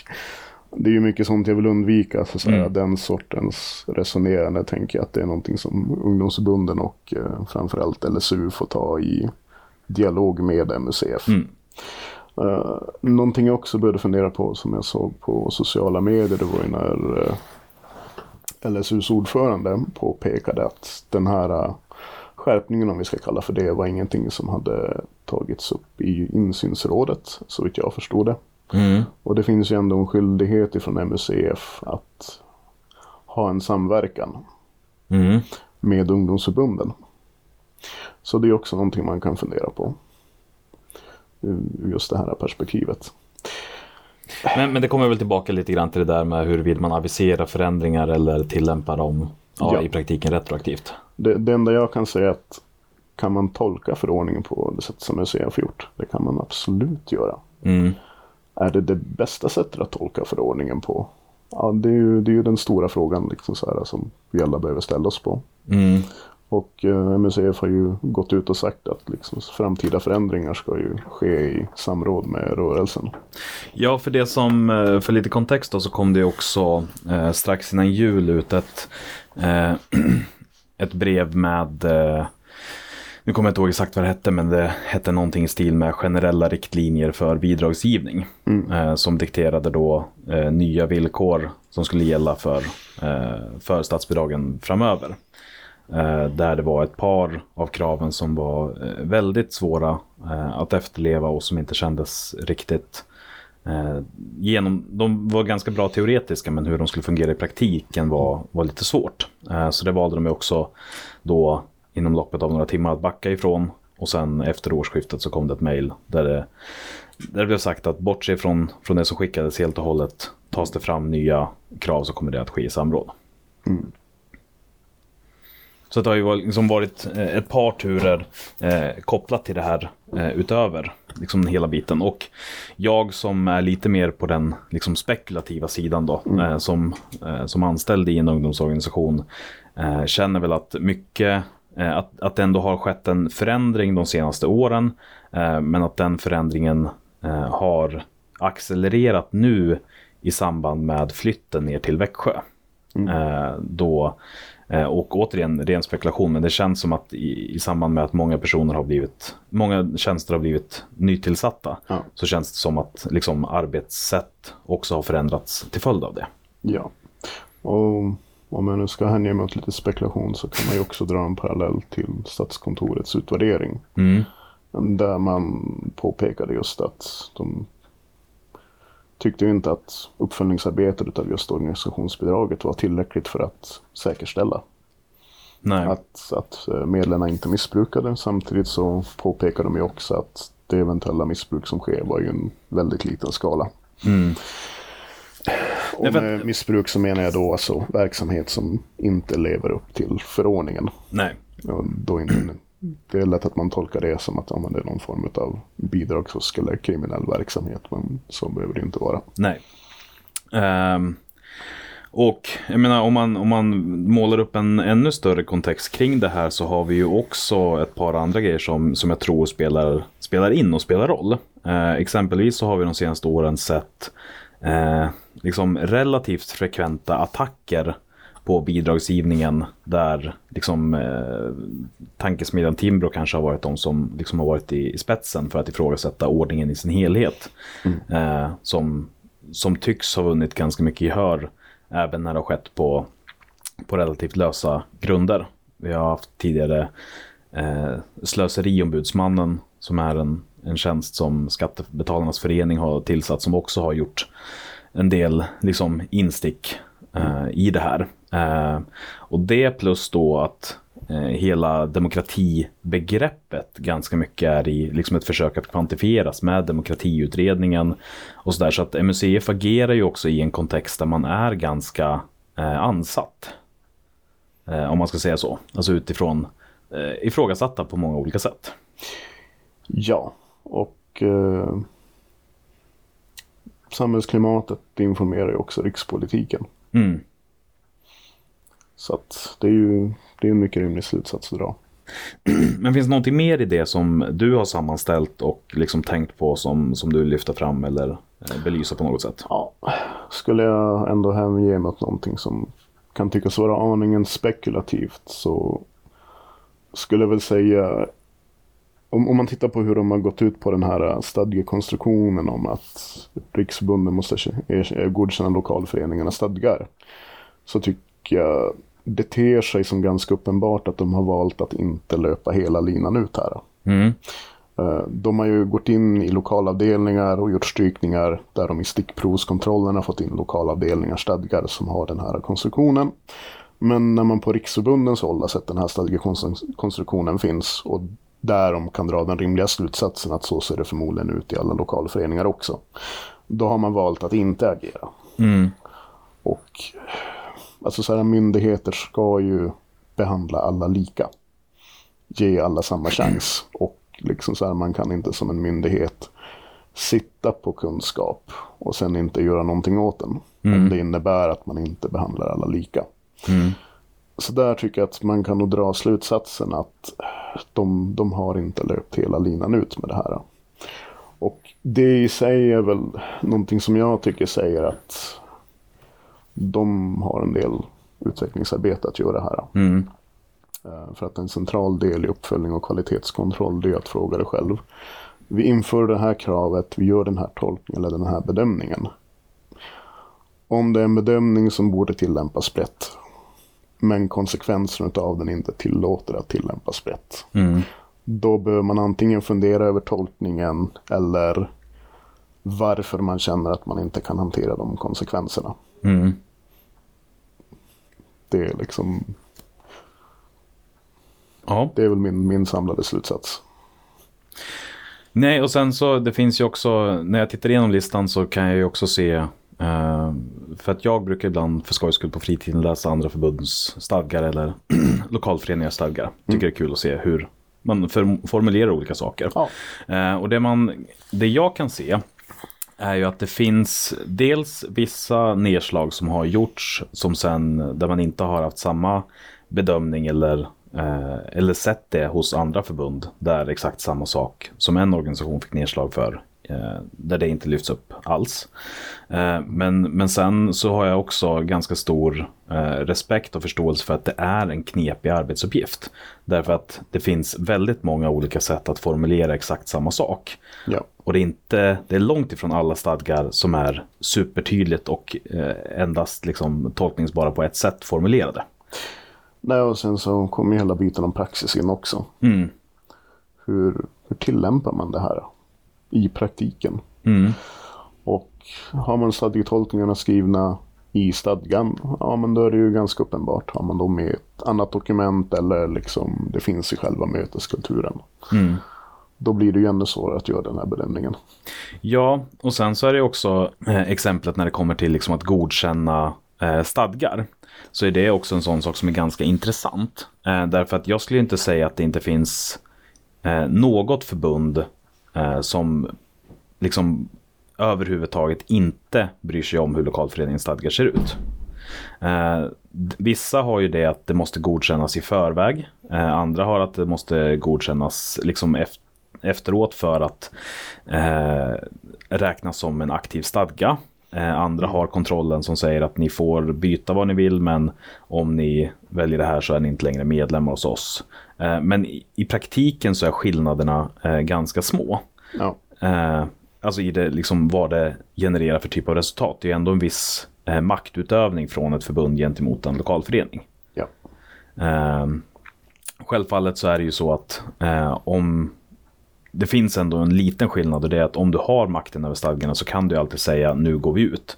det är ju mycket sånt jag vill undvika. Så att säga. Mm. Den sortens resonerande tänker jag att det är någonting som ungdomsförbunden och eh, framförallt LSU får ta i dialog med MUCF. Mm. Uh, någonting jag också började fundera på som jag såg på sociala medier. Det var ju när eh, LSUs ordförande påpekade att den här eh, skärpningen om vi ska kalla för det var ingenting som hade tagits upp i insynsrådet så vitt jag förstod det. Mm. Och det finns ju ändå en skyldighet ifrån MUCF att ha en samverkan Mm. med ungdomsförbunden. Så det är också någonting man kan fundera på. Just det här perspektivet. Men, men det kommer väl tillbaka lite grann till det där med hur vill man avisera förändringar eller tillämpa dem ja, Ja. i praktiken retroaktivt. Det, det enda jag kan säga är att kan man tolka förordningen på det sätt som MUCF har gjort? Det kan man absolut göra. Mm. Är det det bästa sättet att tolka förordningen på? Ja, det är ju, det är ju den stora frågan liksom så här, som vi alla behöver ställa oss på. Mm. Och eh, MUCF har ju gått ut och sagt att liksom, framtida förändringar ska ju ske i samråd med rörelsen. Ja, för det som, eh, för lite kontext då, så kom det också eh, strax innan jul ut ett, eh, ett brev med, eh, nu kommer jag inte ihåg exakt vad det hette, men det hette någonting i stil med generella riktlinjer för bidragsgivning. Eh, som dikterade då eh, nya villkor som skulle gälla för, eh, för statsbidragen framöver. Eh, där det var ett par av kraven som var eh, väldigt svåra eh, att efterleva och som inte kändes riktigt genom, de var ganska bra teoretiska men hur de skulle fungera i praktiken var, var lite svårt. Så det valde de också då inom loppet av några timmar att backa ifrån. Och sen efter årsskiftet så kom det ett mejl där det, där det blev sagt att bortse från, från det som skickades helt och hållet tas det fram nya krav så kommer det att ske i samråd. Så det har ju varit- liksom varit eh, ett par turer eh, kopplat till det här eh, utöver liksom hela biten. Och jag som är lite mer på den liksom spekulativa sidan då, eh, som, eh, som anställd i en ungdomsorganisation, eh, känner väl att mycket, att, att det ändå har skett en förändring de senaste åren, eh, men att den förändringen eh, har accelererat nu i samband med flytten ner till Växjö. Eh, då, eh, och återigen, ren spekulation, men det känns som att i, i samband med att många personer har blivit, många tjänster har blivit nytillsatta, Ja. så känns det som att liksom, arbetssätt också har förändrats till följd av det. Ja. Och om jag nu ska hänge mig åt lite spekulation så kan man ju också dra en parallell till Statskontorets utvärdering. Mm. Där man påpekade just att de tyckte ju inte att uppföljningsarbetet av just organisationsbidraget var tillräckligt för att säkerställa Nej. att, att eh, medlen inte missbrukade. Samtidigt så påpekade de ju också att det eventuella missbruk som sker var ju en väldigt liten skala. Mm. Och med missbruk så menar jag då alltså verksamhet som inte lever upp till förordningen. Nej. Och då inte, det är lätt att man tolkar det som att ja, det är någon form av bidragsfusk eller kriminell verksamhet. Men så behöver det inte vara. Nej. Ehm, och jag menar om man, om man målar upp en ännu större kontext kring det här så har vi ju också ett par andra grejer som, som jag tror spelar, spelar in och spelar roll. Eh, exempelvis så har vi de senaste åren sett eh, liksom relativt frekventa attacker på bidragsgivningen där liksom eh, tankesmedjan Timbro kanske har varit de som liksom har varit i, i spetsen för att ifrågasätta ordningen i sin helhet. Eh, som, som tycks ha vunnit ganska mycket gehör även när det har skett på, på relativt lösa grunder. Vi har haft tidigare eh, Slöseriombudsmannen som är en, en tjänst som Skattebetalarnas förening har tillsatt som också har gjort en del liksom, instick eh, i det här. Eh, och det plus då att eh, hela demokratibegreppet ganska mycket är i liksom ett försök att kvantifieras med demokratiutredningen och sådär. Så att MUCF agerar ju också i en kontext där man är ganska eh, ansatt. Eh, om man ska säga så. Alltså utifrån eh, ifrågasatta på många olika sätt. Ja, och eh, samhällsklimatet informerar ju också rikspolitiken. Mm. Så att det är ju det är en mycket rimlig slutsats att dra. Men finns det någonting mer i det som du har sammanställt och liksom tänkt på som, som du lyfter fram eller eh, belyser på något sätt? Ja, skulle jag ändå hänge mig åt någonting som kan tyckas vara aningen spekulativt så skulle jag väl säga om, om man tittar på hur de har gått ut på den här stadgekonstruktionen om att riksbunden måste er- godkänna lokalföreningarnas stadgar. Så tycker jag det ter sig som ganska uppenbart att de har valt att inte löpa hela linan ut här. Mm. Eh, De har ju gått in i lokalavdelningar och gjort strykningar där de i stickprovskontrollen har fått in lokalavdelningars stadgar som har den här konstruktionen. Men när man på Riksförbundens håll har sett den här stadgekonstruktionen finns och där de kan dra den rimliga slutsatsen att så ser det förmodligen ut i alla lokalföreningar också. Då har man valt att inte agera. Mm. Och alltså så här, myndigheter ska ju behandla alla lika. Ge alla samma chans. Och liksom så här, man kan inte som en myndighet sitta på kunskap och sen inte göra någonting åt den. Om det innebär att man inte behandlar alla lika. Mm. Så där tycker jag att man kan nog dra slutsatsen att de, de har inte löpt hela linan ut med det här. Och det i sig är väl någonting som jag tycker säger att de har en del utvecklingsarbete att göra här. Mm. Eh, För att en central del i uppföljning och kvalitetskontroll det är att fråga dig själv. Vi inför det här kravet, vi gör den här tolkningen eller den här bedömningen. Om det är en bedömning som borde tillämpas brett, men konsekvenserna av den inte tillåter att tillämpas brett. Mm. Då bör man antingen fundera över tolkningen eller varför man känner att man inte kan hantera de konsekvenserna. Mm. Det är liksom, Ja. det är väl min, min samlade slutsats. Nej, och sen så det finns ju också, när jag tittar igenom listan så kan jag ju också se, för att jag brukar ibland för skojs skull på fritiden läsa andra förbunds stadgar eller lokalföreningars stadgar. Tycker det är kul att se hur man formulerar olika saker. Ja. Eh, och det, man, det jag kan se är ju att det finns dels vissa nedslag som har gjorts som sen där man inte har haft samma bedömning eller, eh, eller sett det hos andra förbund där exakt samma sak som en organisation fick nedslag för där det inte lyfts upp alls. Eh, men, men sen så har jag också ganska stor eh, respekt och förståelse för att det är en knepig arbetsuppgift. Därför att det finns väldigt många olika sätt att formulera exakt samma sak. Ja. Och det är, inte, det är långt ifrån alla stadgar som är supertydligt och eh, endast liksom tolkningsbara på ett sätt formulerade. Nej, och sen så kommer ju hela biten om praxis in också. Mm. Hur, hur tillämpar man det här i praktiken? Mm. Och har man stadgetolkningarna skrivna i stadgan, ja men då är det ju ganska uppenbart. Har man dem i ett annat dokument eller liksom det finns i själva möteskulturen. Mm. Då blir det ju ännu svårare att göra den här bedömningen. Ja, och sen så är det också eh, exemplet när det kommer till liksom att godkänna eh, stadgar. Så är det också en sån sak som är ganska intressant. Eh, därför att jag skulle inte säga att det inte finns eh, något förbund Eh, som liksom överhuvudtaget inte bryr sig om hur lokalföreningens stadgar ser ut. Eh, vissa har ju det att det måste godkännas i förväg. Eh, andra har att det måste godkännas liksom efteråt för att eh, räknas som en aktiv stadga. Eh, andra har kontrollen som säger att ni får byta vad ni vill men om ni väljer det här så är ni inte längre medlemmar hos oss. Eh, men i, praktiken så är skillnaderna eh, ganska små. Ja, alltså i det, liksom vad det genererar för typ av resultat. Det är ändå en viss maktutövning från ett förbund gentemot en lokalförening. ja, självfallet så är det ju så att om det finns ändå en liten skillnad och det är att om du har makten över stadgarna så kan du alltid säga nu går vi ut.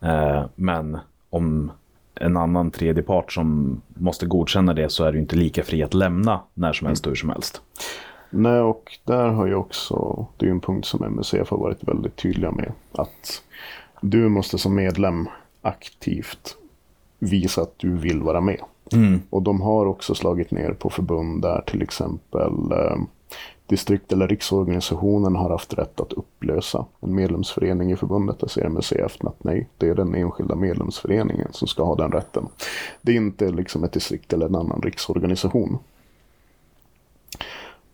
Eh, men om en annan tredje part som måste godkänna det så är du inte lika fri att lämna när som helst och hur som helst. Nej, och där har ju också, det är ju en punkt som MUCF har varit väldigt tydliga med. Att du måste som medlem aktivt visa att du vill vara med. Och de har också slagit ner på förbund där till exempel eh, distrikt eller riksorganisationen har haft rätt att upplösa en medlemsförening i förbundet. Där säger MUCF att nej, det är den enskilda medlemsföreningen som ska ha den rätten. Det är inte liksom ett distrikt eller en annan riksorganisation.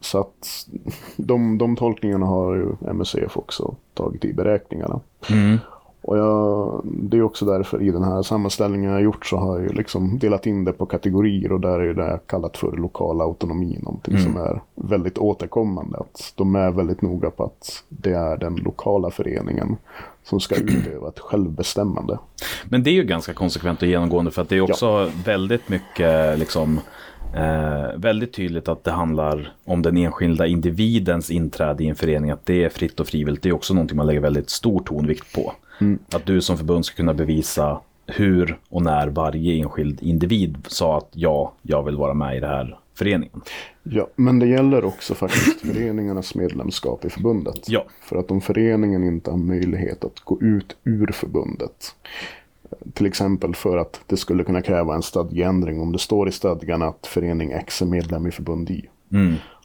Så att de, de tolkningarna har ju MUCF också tagit i beräkningarna. Mm. Och jag, det är också därför i den här sammanställningen jag har gjort så har jag ju liksom delat in det på kategorier och där är det kallat för lokal autonomi. Någonting som är väldigt återkommande. Att de är väldigt noga på att det är den lokala föreningen som ska utöva ett självbestämmande. Men det är ju ganska konsekvent och genomgående för att det är också väldigt mycket liksom eh, väldigt tydligt att det handlar om den enskilda individens inträde i en förening, att det är fritt och frivilligt. Det är också någonting man lägger väldigt stor tonvikt på. Att du som förbund ska kunna bevisa hur och när varje enskild individ sa att ja, jag vill vara med i den här föreningen. Ja, men det gäller också faktiskt föreningarnas medlemskap i förbundet. Ja. För att om föreningen inte har möjlighet att gå ut ur förbundet. Till exempel för att det skulle kunna kräva en stadgeändring om det står i stadgan att förening X är medlem i förbund Y.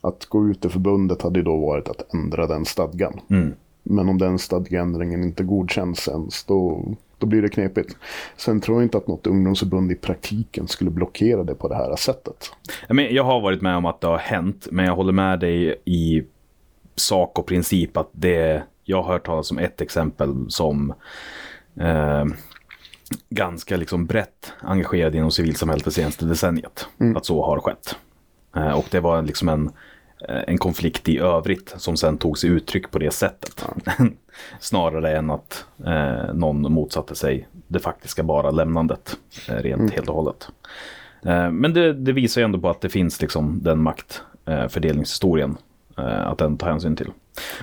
Att gå ut ur förbundet hade då varit att ändra den stadgan. Men om den stadgeändringen inte godkänns ens då då blir det knepigt. Sen tror jag inte att något ungdomsförbund i praktiken skulle blockera det på det här sättet. Jag, har varit med om att det har hänt, men jag håller med dig i sak och princip att det, jag har hört talas om ett exempel som eh, ganska liksom brett engagerad inom civilsamhället det senaste decenniet. Att så har skett. Eh, och det var liksom en, en konflikt i övrigt som sen tog sig uttryck på det sättet. Snarare än att eh, någon motsatte sig det faktiska bara lämnandet eh, rent helt och hållet. Eh, men det, det visar ju ändå på att det finns liksom den maktfördelningshistorien eh, att den tar hänsyn till.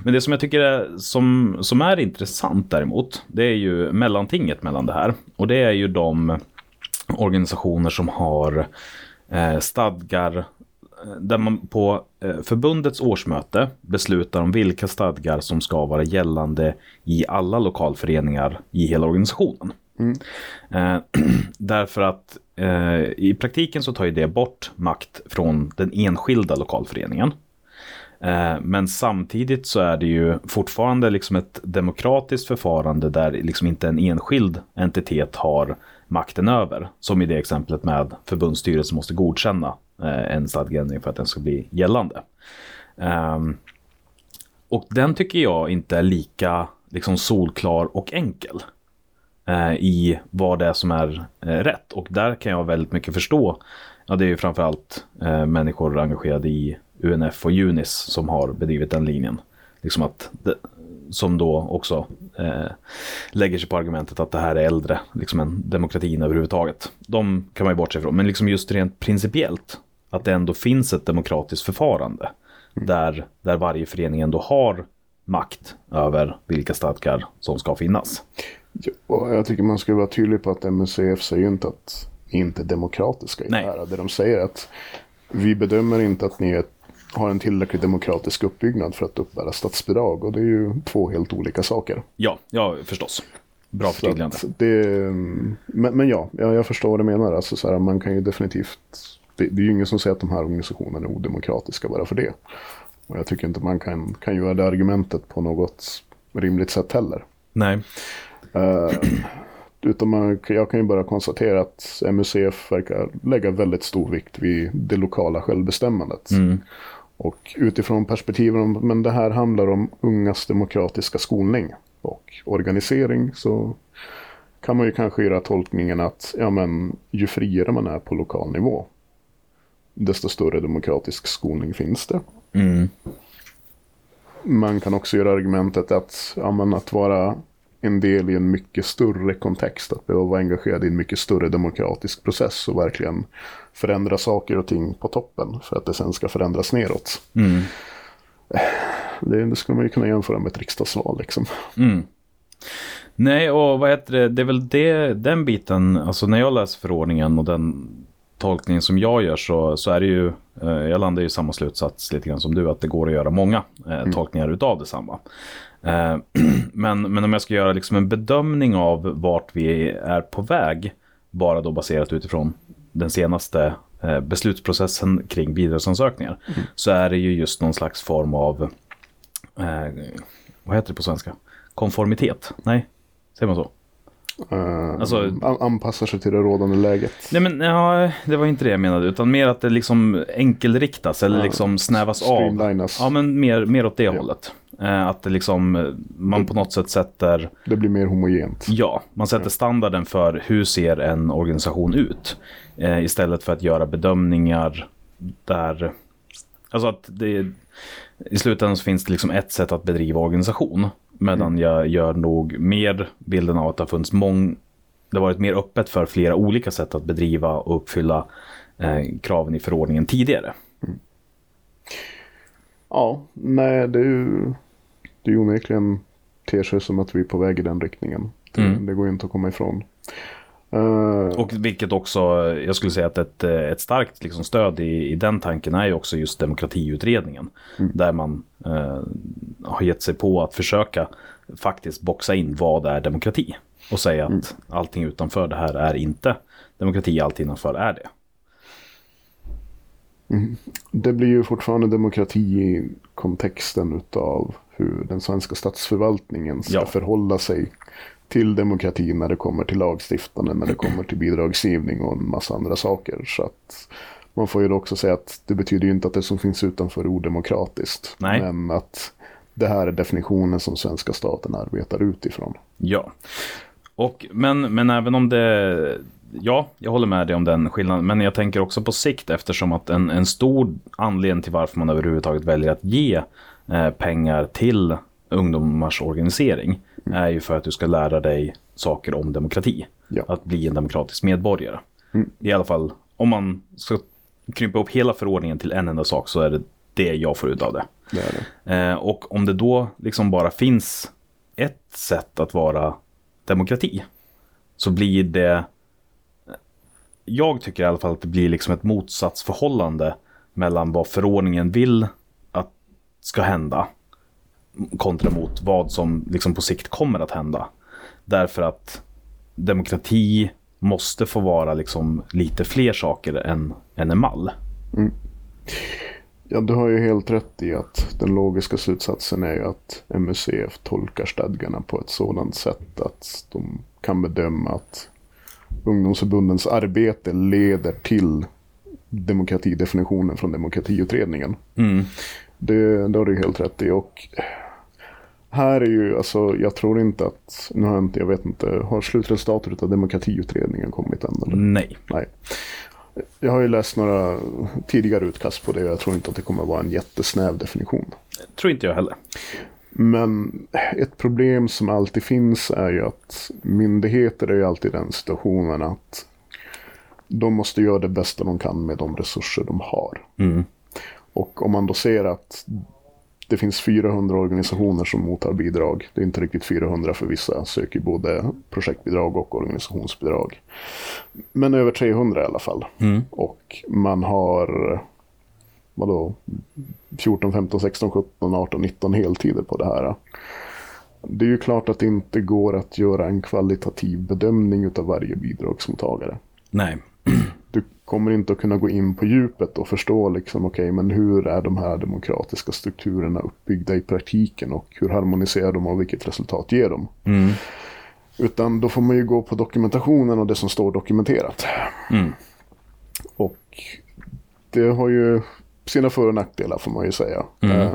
Men det som jag tycker är, som, som är intressant däremot, det är ju mellantinget mellan det här. Och det är ju de organisationer som har eh, stadgar eh, där man på eh, förbundets årsmöte beslutar om vilka stadgar som ska vara gällande i alla lokalföreningar i hela organisationen. Eh, därför att eh, i praktiken så tar ju det bort makt från den enskilda lokalföreningen. Eh, Men samtidigt så är det ju fortfarande liksom ett demokratiskt förfarande där liksom inte en enskild entitet har makten över. Som i det exemplet med förbundsstyrelsen måste godkänna Eh, en stadgeändring för att den ska bli gällande. Um, Och den tycker jag inte är lika liksom solklar och enkel uh, i vad det är som är uh, rätt. Och där kan jag väldigt mycket förstå. Ja, det är ju framförallt uh, människor engagerade i UNF och UNIS som har bedrivit den linjen. Liksom att det, som då också eh, lägger sig på argumentet att det här är äldre liksom än demokratin överhuvudtaget. De kan man ju bortse ifrån. Men liksom just rent principiellt att det ändå finns ett demokratiskt förfarande där, där varje förening ändå har makt över vilka stadgar som ska finnas. Ja, jag tycker man ska vara tydlig på att MUCF säger ju inte att ni inte är demokratiska i Nej. det här. Det de säger är att vi bedömer inte att ni är, har en tillräckligt demokratisk uppbyggnad för att uppbära statsbidrag. Och det är ju två helt olika saker. Ja, ja förstås. Bra förtydligande. det, men, men ja, jag, jag förstår vad du menar. Alltså så här, man kan ju definitivt... Det, det är ju ingen som säger att de här organisationerna är odemokratiska bara för det. Och jag tycker inte man kan, kan göra det argumentet på något rimligt sätt heller. Nej. Eh, utan man, jag kan ju bara konstatera att MUCF verkar lägga väldigt stor vikt vid det lokala självbestämmandet. Och utifrån perspektiven om, men det här handlar om ungas demokratiska skolning och organisering så kan man ju kanske göra tolkningen att ja, men, ju friare man är på lokal nivå desto större demokratisk skolning finns det. Mm. Man kan också göra argumentet att, ja, men att vara en del i en mycket större kontext, att behöva vara engagerad i en mycket större demokratisk process och verkligen förändra saker och ting på toppen för att det sen ska förändras neråt. Mm. Det, det skulle man ju kunna jämföra med ett riksdagsval liksom. Mm. Nej, och vad heter det? Det är väl det, den biten, alltså när jag läser förordningen och den tolkningen som jag gör så, så är det ju, eh, jag landar ju i samma slutsats lite grann som du, att det går att göra många eh, tolkningar utav detsamma. Eh, men, men om jag ska göra liksom en bedömning av vart vi är på väg, bara då baserat utifrån den senaste beslutsprocessen kring bidragsansökningar, så är det ju just någon slags form av, vad heter det på svenska? Konformitet? Nej, säger man så? Eh, Alltså- an- anpassar sig till det rådande läget. Nej men ja, det var inte det jag menade, utan mer att det liksom enkelriktas eller Ja, liksom snävas av. Ja, men mer, mer åt det hållet. Eh, att det liksom, man på något sätt sätter, Det blir mer homogent. ja, man sätter standarden för hur ser en organisation ut. Eh, istället för att göra bedömningar där, alltså att det, i slutändan så finns det liksom ett sätt att bedriva organisation. Medan jag gör nog mer bilden av att det har funnits mång, det har varit mer öppet för flera olika sätt att bedriva och uppfylla eh, kraven i förordningen tidigare. Ja, nej det är ju det är ju onekligen ter sig som att vi är på väg i den riktningen. Det, Mm. det går ju inte att komma ifrån. Eh, Och vilket också, jag skulle säga att ett, ett starkt liksom stöd i, i den tanken är ju också just demokratiutredningen. Där man eh, har gett sig på att försöka faktiskt boxa in vad är demokrati. Och säga att allting utanför det här är inte demokrati, allt innanför är det. Det blir ju fortfarande demokrati i kontexten utav hur den svenska statsförvaltningen ska Ja. förhålla sig till demokrati när det kommer till lagstiftande, när det kommer till bidragsgivning och en massa andra saker. Så att man får ju också säga att det betyder ju inte att det som finns utanför är odemokratiskt. Nej. Men att det här är definitionen som svenska staten arbetar utifrån. Ja. Och, men, men även om det... Ja, jag håller med dig om den skillnaden. Men jag tänker också på sikt eftersom att en, en stor anledning till varför man överhuvudtaget väljer att ge eh, pengar till ungdomars organisering är ju för att du ska lära dig saker om demokrati. Ja. Att bli en demokratisk medborgare. Mm. I alla fall, om man ska krympa upp hela förordningen till en enda sak så är det det jag får ut av det. Det är det. Eh, och om det då liksom bara finns ett sätt att vara demokrati så blir det jag tycker i alla fall att det blir liksom ett motsatsförhållande mellan vad förordningen vill att ska hända kontra mot vad som liksom på sikt kommer att hända. Därför att demokrati måste få vara liksom lite fler saker än, än en mall. Ja, du har ju helt rätt i att den logiska slutsatsen är ju att MUCF tolkar stadgarna på ett sådant sätt att de kan bedöma att ungdomsförbundens arbete leder till demokratidefinitionen från demokratiutredningen. Mm. Det, det har du helt rätt i. Och här är ju, alltså jag tror inte att, nu har jag inte, jag vet inte, har slutresultatet av demokratiutredningen kommit än? Eller? Nej. Nej. Jag har ju läst några tidigare utkast på det och jag tror inte att det kommer vara en jättesnäv definition. Tror inte jag heller. Men ett problem som alltid finns är ju att myndigheter är ju alltid i den situationen att de måste göra det bästa de kan med de resurser de har. Mm. Och om man då ser att det finns 400 organisationer som mottar bidrag. Det är inte riktigt 400 för vissa söker både projektbidrag och organisationsbidrag. Men över 300 i alla fall. Mm. Och man har vadå, 14, 15, 16, 17, 18, 19 heltider på det här. Det är ju klart att det inte går att göra en kvalitativ bedömning av varje bidragsmottagare. Nej. Du kommer inte att kunna gå in på djupet och förstå liksom, okej, men hur är de här demokratiska strukturerna uppbyggda i praktiken och hur harmoniserar de och vilket resultat ger de? Mm. Utan då får man ju gå på dokumentationen och det som står dokumenterat. Mm. Och det har ju sina för och nackdelar får man ju säga. Mm. Eh,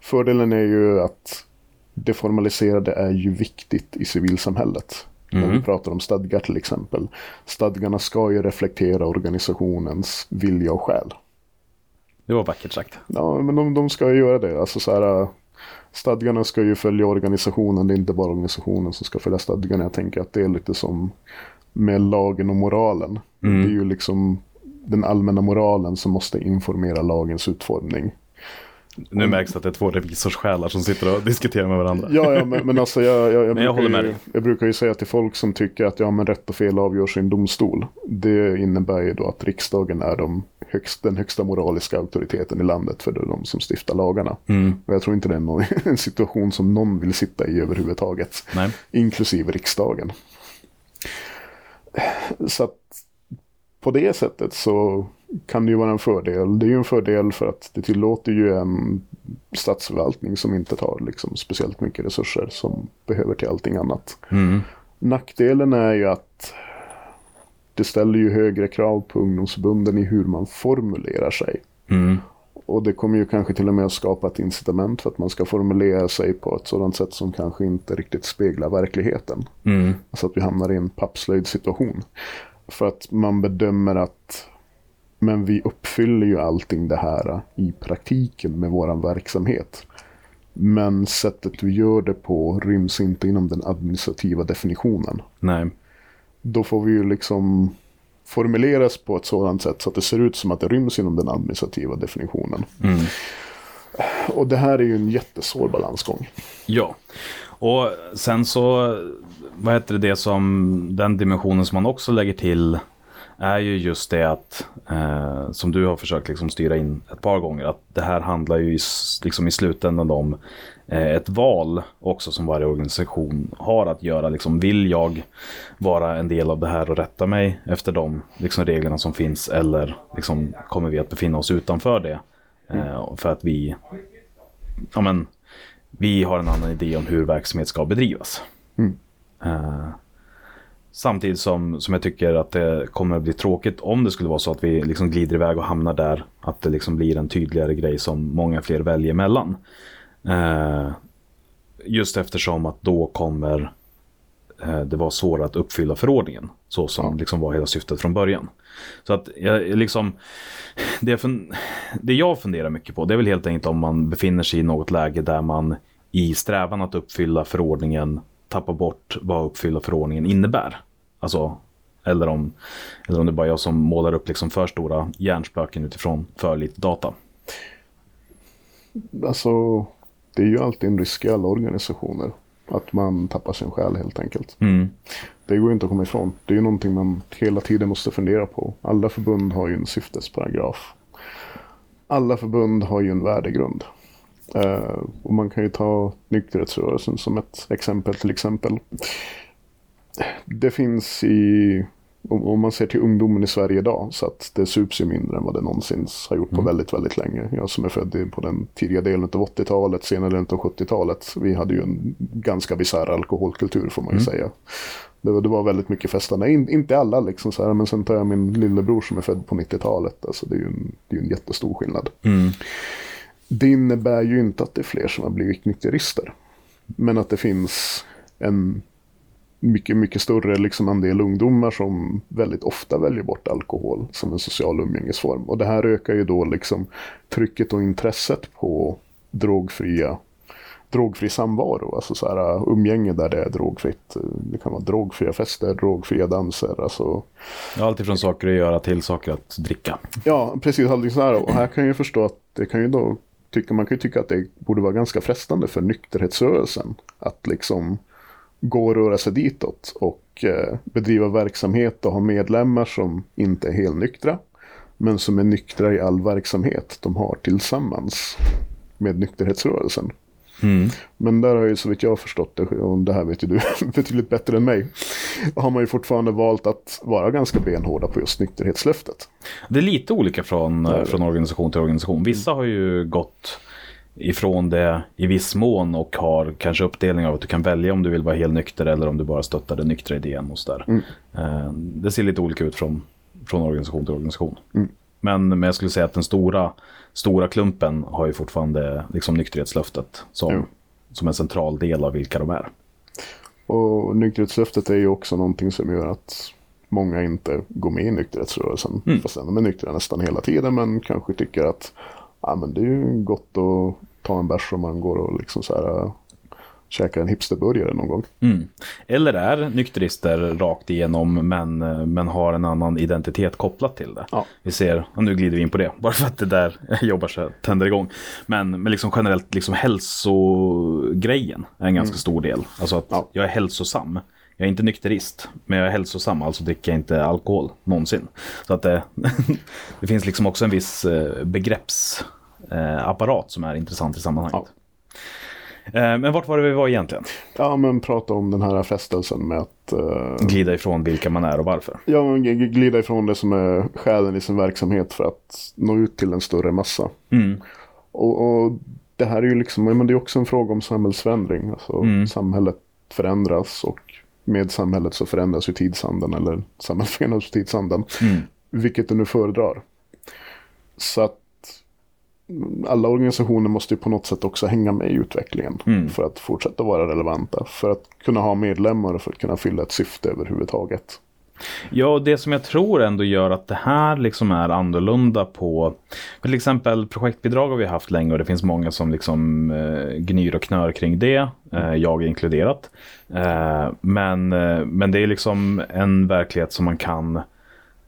fördelen är ju att det formaliserade är ju viktigt i civilsamhället. När vi Mm. pratar om stadgar till exempel. Stadgarna ska ju reflektera organisationens vilja och själ. Det var vackert sagt. Ja, men de, de ska ju göra det. Alltså så här, äh, stadgarna ska ju följa organisationen. Det är inte bara organisationen som ska följa stadgarna. Jag tänker att det är lite som med lagen och moralen. Mm. Det är ju liksom den allmänna moralen som måste informera lagens utformning. Nu märks att det är två revisorssjälar som sitter och diskuterar med varandra. Ja, ja men, men alltså jag, jag, jag, Men jag brukar ju, jag brukar ju säga till folk som tycker att ja, men rätt och fel avgörs i en domstol. Det innebär ju då att riksdagen är de högst, den högsta moraliska auktoriteten i landet för det är de som stiftar lagarna. Mm. Och jag tror inte det är någon, en situation som någon vill sitta i överhuvudtaget. Nej. Inklusive riksdagen. Så att på det sättet så kan det ju vara en fördel. Det är ju en fördel för att det tillåter ju en statsförvaltning som inte tar liksom speciellt mycket resurser som behöver till allting annat. Mm. Nackdelen är ju att det ställer ju högre krav på ungdomsförbunden i hur man formulerar sig. Mm. Och det kommer ju kanske till och med att skapa ett incitament för att man ska formulera sig på ett sådant sätt som kanske inte riktigt speglar verkligheten. Mm. Alltså att vi hamnar i en pappslöjd situation. För att man bedömer att men vi uppfyller ju allting det här i praktiken med våran verksamhet. Men sättet vi gör det på ryms inte inom den administrativa definitionen. Nej. Då får vi ju liksom formuleras på ett sådant sätt så att det ser ut som att det ryms inom den administrativa definitionen. Mm. Och det här är ju en jättesvår balansgång. Ja. Och sen så, vad heter det, det som, den dimensionen som man också lägger till är ju just det att, eh, som du har försökt liksom styra in ett par gånger, att det här handlar ju i, liksom i slutändan om eh, ett val också som varje organisation har att göra. Liksom, vill jag vara en del av det här och rätta mig efter de liksom, reglerna som finns eller liksom, kommer vi att befinna oss utanför det? Eh, för att vi ja, men, vi har en annan idé om hur verksamhet ska bedrivas. Mm. Samtidigt som, som jag tycker att det kommer att bli tråkigt om det skulle vara så att vi liksom glider iväg och hamnar där. Att det liksom blir en tydligare grej som många fler väljer mellan. Eh, just eftersom att då kommer eh, det vara svårare att uppfylla förordningen. Så som Ja. liksom var hela syftet från början. Så att jag liksom, det, jag fun- det jag funderar mycket på det är väl helt enkelt om man befinner sig i något läge där man i strävan att uppfylla förordningen tappar bort vad uppfylla förordningen innebär. Alltså, eller om, eller om det bara är jag som målar upp liksom för stora hjärnspöken utifrån för lite data. Alltså, det är ju alltid en risk i alla organisationer. Att man tappar sin själ helt enkelt. Mm. Det går ju inte att komma ifrån. Det är ju någonting man hela tiden måste fundera på. Alla förbund har ju en syftesparagraf. Alla förbund har ju en värdegrund. Eh, och man kan ju ta nykterhetsrörelsen som ett exempel till exempel. Det finns i, om, man ser till ungdomen i Sverige idag, så att det sups ju mindre än vad det någonsin har gjort på väldigt, väldigt länge. Jag som är född på den tidiga delen av 80-talet, senare delen av 70-talet, vi hade ju en ganska bisarr alkoholkultur får man ju säga. Det var, det var väldigt mycket festande. In, inte alla liksom så här, men sen tar jag min lillebror som är född på 90-talet. Alltså det är ju en, det är en jättestor skillnad. Mm. Det innebär ju inte att det är fler som har blivit nykterister. Men att det finns en mycket, mycket större liksom andel ungdomar som väldigt ofta väljer bort alkohol som en social umgängesform. Och det här ökar ju då liksom trycket och intresset på drogfria drogfri samvaro, alltså så här umgänge där det är drogfritt. Det kan vara drogfria fester, drogfria danser, alltså Allt ifrån saker att göra till saker att dricka. Ja, precis. Allting så här. Och här kan jag förstå att det kan ju då tycker, man kan ju tycka att det borde vara ganska frestande för nykterhetsrörelsen att liksom gå och röra sig ditåt och eh, bedriva verksamhet och ha medlemmar som inte är helnyktra men som är nyktra i all verksamhet de har tillsammans med nykterhetsrörelsen. Mm. Men där har ju så vitt jag har förstått det, och det här vet ju du betydligt bättre än mig, har man ju fortfarande valt att vara ganska benhårda på just nykterhetslöftet. Det är lite olika från, från organisation till organisation. Vissa har ju gått ifrån det i viss mån och har kanske uppdelning av att du kan välja om du vill vara helt nykter eller om du bara stöttar den nyktra idén och så där. Mm. Eh, Det ser lite olika ut från, från organisation till organisation. Mm. Men, men jag skulle säga att den stora, stora klumpen har ju fortfarande liksom nykterhetslöftet som, som en central del av vilka de är. Och nykterhetslöftet är ju också någonting som gör att många inte går med i nykterhetsrörelsen. Mm. Fast de är nyktra nästan hela tiden men kanske tycker att ja, men det är ju gott att ta en bärs om man går och liksom så här, käkar en hipsterburgare någon gång. Mm. Eller är nykterister rakt igenom men, men har en annan identitet kopplat till det. Ja. Vi ser, och nu glider vi in på det, bara för att det där jobbar så tänder igång. Men, men liksom generellt, liksom hälsogrejen är en ganska stor del. Alltså att Ja. jag är hälsosam. Jag är inte nykterist, men jag är hälsosam, alltså dricker jag inte alkohol någonsin. Så att det, det finns liksom också en viss eh, begreppsapparat som är intressant i sammanhanget. Eh, Men vart var det vi var egentligen? Ja men prata om den här frestelsen med att äh, glida ifrån vilka man är och varför. ja, men glida ifrån det som är själen i sin verksamhet för att nå ut till en större massa. Mm. Och, och det här är ju liksom, men det är också en fråga om samhällsförändring. Alltså, Mm. Samhället förändras och med samhället så förändras ju tidsandan eller samhället förändras tidsandan. Mm. Vilket du nu föredrar. Så att alla organisationer måste ju på något sätt också hänga med i utvecklingen. Mm. För att fortsätta vara relevanta. För att kunna ha medlemmar och för att kunna fylla ett syfte överhuvudtaget. Ja, och det som jag tror ändå gör att det här liksom är annorlunda på till exempel projektbidrag har vi haft länge och det finns många som liksom eh, gnyr och knör kring det, eh, jag inkluderat. Eh, men, eh, men det är liksom en verklighet som man kan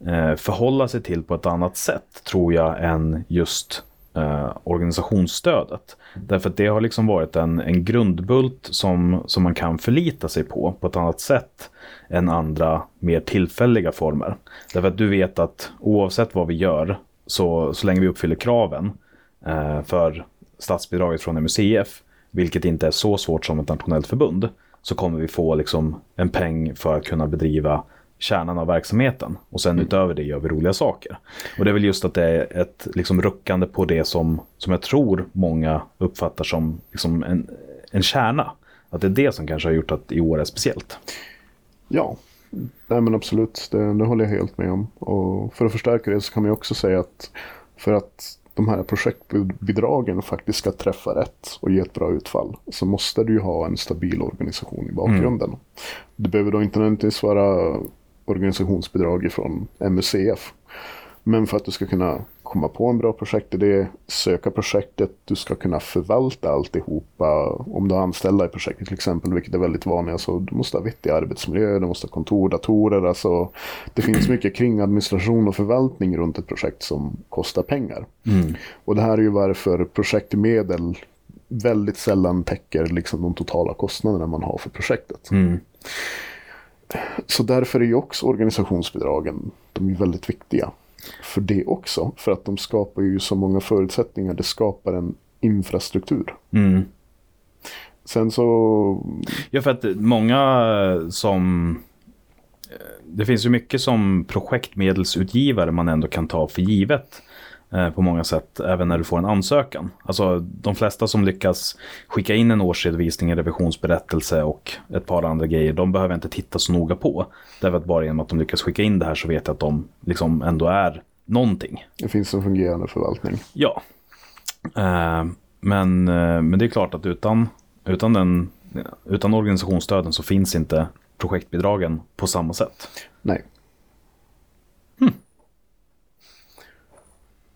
eh, förhålla sig till på ett annat sätt tror jag än just eh, organisationsstödet. Därför att det har liksom varit en, en grundbult som, som man kan förlita sig på på ett annat sätt än andra mer tillfälliga former. Därför att du vet att oavsett vad vi gör så, så länge vi uppfyller kraven eh, för statsbidraget från MUCF, vilket inte är så svårt som ett nationellt förbund, så kommer vi få liksom en peng för att kunna bedriva kärnan av verksamheten. Och sen utöver det gör vi roliga saker. Och det är väl just att det är ett liksom ruckande på det som, som jag tror många uppfattar som liksom en, en kärna. att det är det som kanske har gjort att i år är speciellt. Ja, nej men absolut. Det, det håller jag helt med om. Och för att förstärka det så kan man ju också säga att för att de här projektbidragen faktiskt ska träffa rätt och ge ett bra utfall så måste du ju ha en stabil organisation i bakgrunden. Det behöver då inte nödvändigtvis vara organisationsbidrag från MUCF. Men för att du ska kunna komma på en bra projektidé, söka projektet, du ska kunna förvalta alltihopa. Om du har anställda i projektet till exempel, vilket är väldigt vanligt, så du måste ha vettig arbetsmiljö, du måste ha kontor, datorer. Alltså, det finns mycket kring administration och förvaltning runt ett projekt som kostar pengar. Och det här är ju varför projektmedel väldigt sällan täcker liksom de totala kostnaderna man har för projektet. Så därför är ju också organisationsbidragen de är väldigt viktiga. För det också. För att de skapar ju så många förutsättningar. Det skapar en infrastruktur. Sen så... Ja, för att många som... eh, Det finns ju mycket som projektmedelsutgivare man ändå kan ta för givet på många sätt, även när du får en ansökan. Alltså de flesta som lyckas skicka in en årsredovisning, en revisionsberättelse och ett par andra grejer, de behöver inte titta så noga på. Därför att bara genom att de lyckas skicka in det här så vet jag att de liksom ändå är någonting. Det finns en fungerande förvaltning. Ja. Eh, men, eh, men det är klart att utan, utan, den, utan organisationsstöden så finns inte projektbidragen på samma sätt. Nej.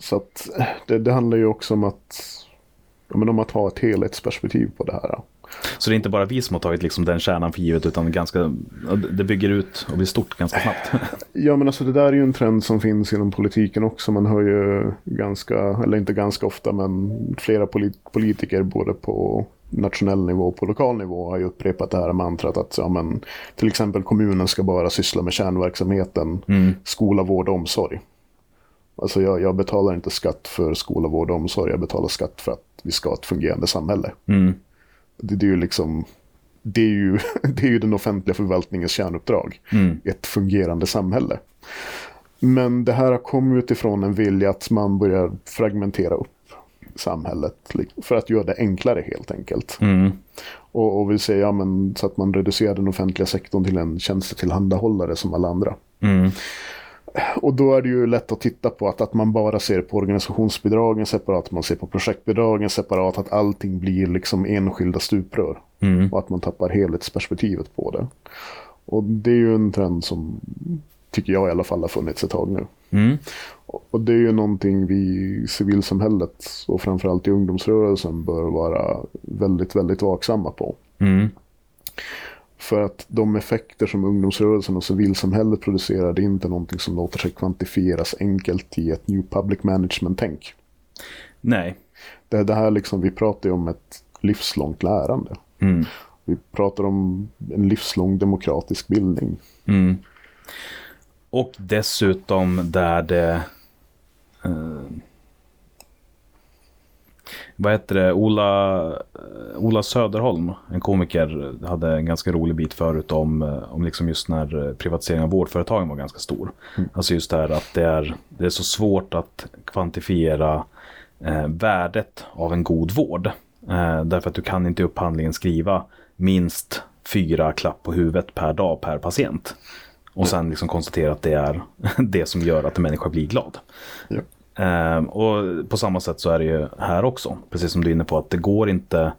Så att det, det handlar ju också om att, ja, men om att ha ett helhetsperspektiv på det här. Så det är inte bara vi som har tagit liksom den kärnan för givet utan ganska, det bygger ut och blir stort ganska snabbt. Ja men alltså det där är ju en trend som finns inom politiken också. Man hör ju ganska, eller inte ganska ofta, men flera polit politiker både på nationell nivå och på lokal nivå har ju upprepat det här mantrat att ja, men, till exempel kommunen ska bara syssla med kärnverksamheten skola, vård och omsorg. Alltså jag, jag betalar inte skatt för skola, vård och omsorg. Jag betalar skatt för att vi ska ha ett fungerande samhälle. Det, det är ju liksom det är ju, det är ju den offentliga förvaltningens kärnuppdrag. Ett fungerande samhälle. Men det här har kommit utifrån en vilja att man börjar fragmentera upp samhället för att göra det enklare helt enkelt. Och, och vill säga, ja, men, så att man reducerar den offentliga sektorn till en tjänstetillhandahållare som alla andra. Och då är det ju lätt att titta på att, att man bara ser på organisationsbidragen separat, man ser på projektbidragen separat, att allting blir liksom enskilda stuprör. Och att man tappar helhetsperspektivet på det. Och det är ju en trend som tycker jag i alla fall har funnits ett tag nu. Och och det är ju någonting vi i civilsamhället och framförallt i ungdomsrörelsen bör vara väldigt, väldigt vaksamma på. För att de effekter som ungdomsrörelsen och civilsamhället producerar det är inte någonting som låter sig kvantifieras enkelt i ett new public management-tänk. Nej. Det, det här liksom, vi pratar ju om ett livslångt lärande. Vi pratar om en livslång demokratisk bildning. Och dessutom där det... Eh, vad heter det? Ola, eh, Ola Söderholm, en komiker, hade en ganska rolig bit förut om, eh, om liksom just när eh, privatiseringen av vårdföretagen var ganska stor. Alltså just det här att det är, det är så svårt att kvantifiera eh, värdet av en god vård. Eh, därför att du kan inte i upphandlingen skriva minst fyra klapp på huvudet per dag per patient. Och sen liksom konstatera att det är det som gör att en människa blir glad. Ja. Ehm, och på samma sätt så är det ju här också. Precis som du är inne på att det går inte.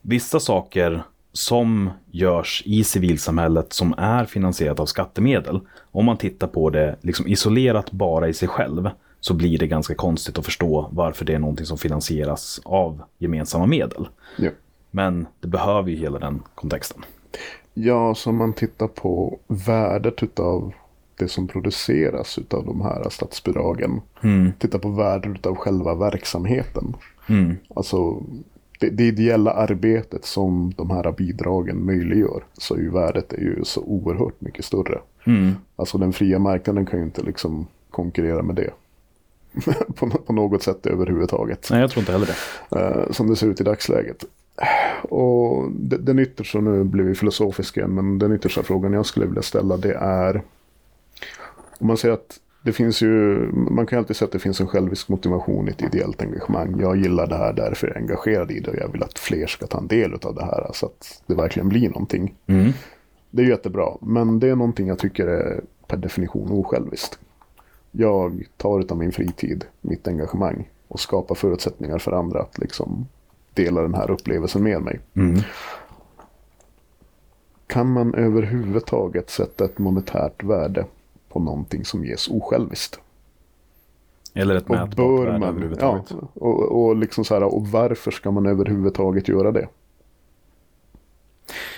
Vissa saker som görs i civilsamhället som är finansierat av skattemedel. Om man tittar på det liksom isolerat bara i sig själv så blir det ganska konstigt att förstå varför det är någonting som finansieras av gemensamma medel. Ja. Men det behöver ju hela den kontexten. Ja, så man tittar på värdet utav det som produceras utav de här statsbidragen. Titta på värdet utav själva verksamheten. Alltså det, det ideella arbetet som de här bidragen möjliggör. Så är ju värdet är ju så oerhört mycket större. Alltså den fria marknaden kan ju inte liksom konkurrera med det. på, på något sätt överhuvudtaget. Nej, jag tror inte heller det. eh, som det ser ut i dagsläget. Och de- den yttersta, nu blir vi filosofiska men den yttersta frågan jag skulle vilja ställa det är om man säger att det finns ju, man kan ju alltid säga att det finns en självisk motivation i ett ideellt engagemang. Jag gillar det här, därför är jag engagerad i det och jag vill att fler ska ta en del av det här så att det verkligen blir någonting. Mm. Det är jättebra, men det är någonting jag tycker är per definition osjälviskt. Jag tar av min fritid, mitt engagemang och skapar förutsättningar för andra att liksom dela den här upplevelsen med mig. Mm. Kan man överhuvudtaget sätta ett monetärt värde på någonting som ges osjälviskt? Eller ett Och mätbart bör värde man, ja, överhuvudtaget. och, och, liksom så här, och varför ska man överhuvudtaget göra det?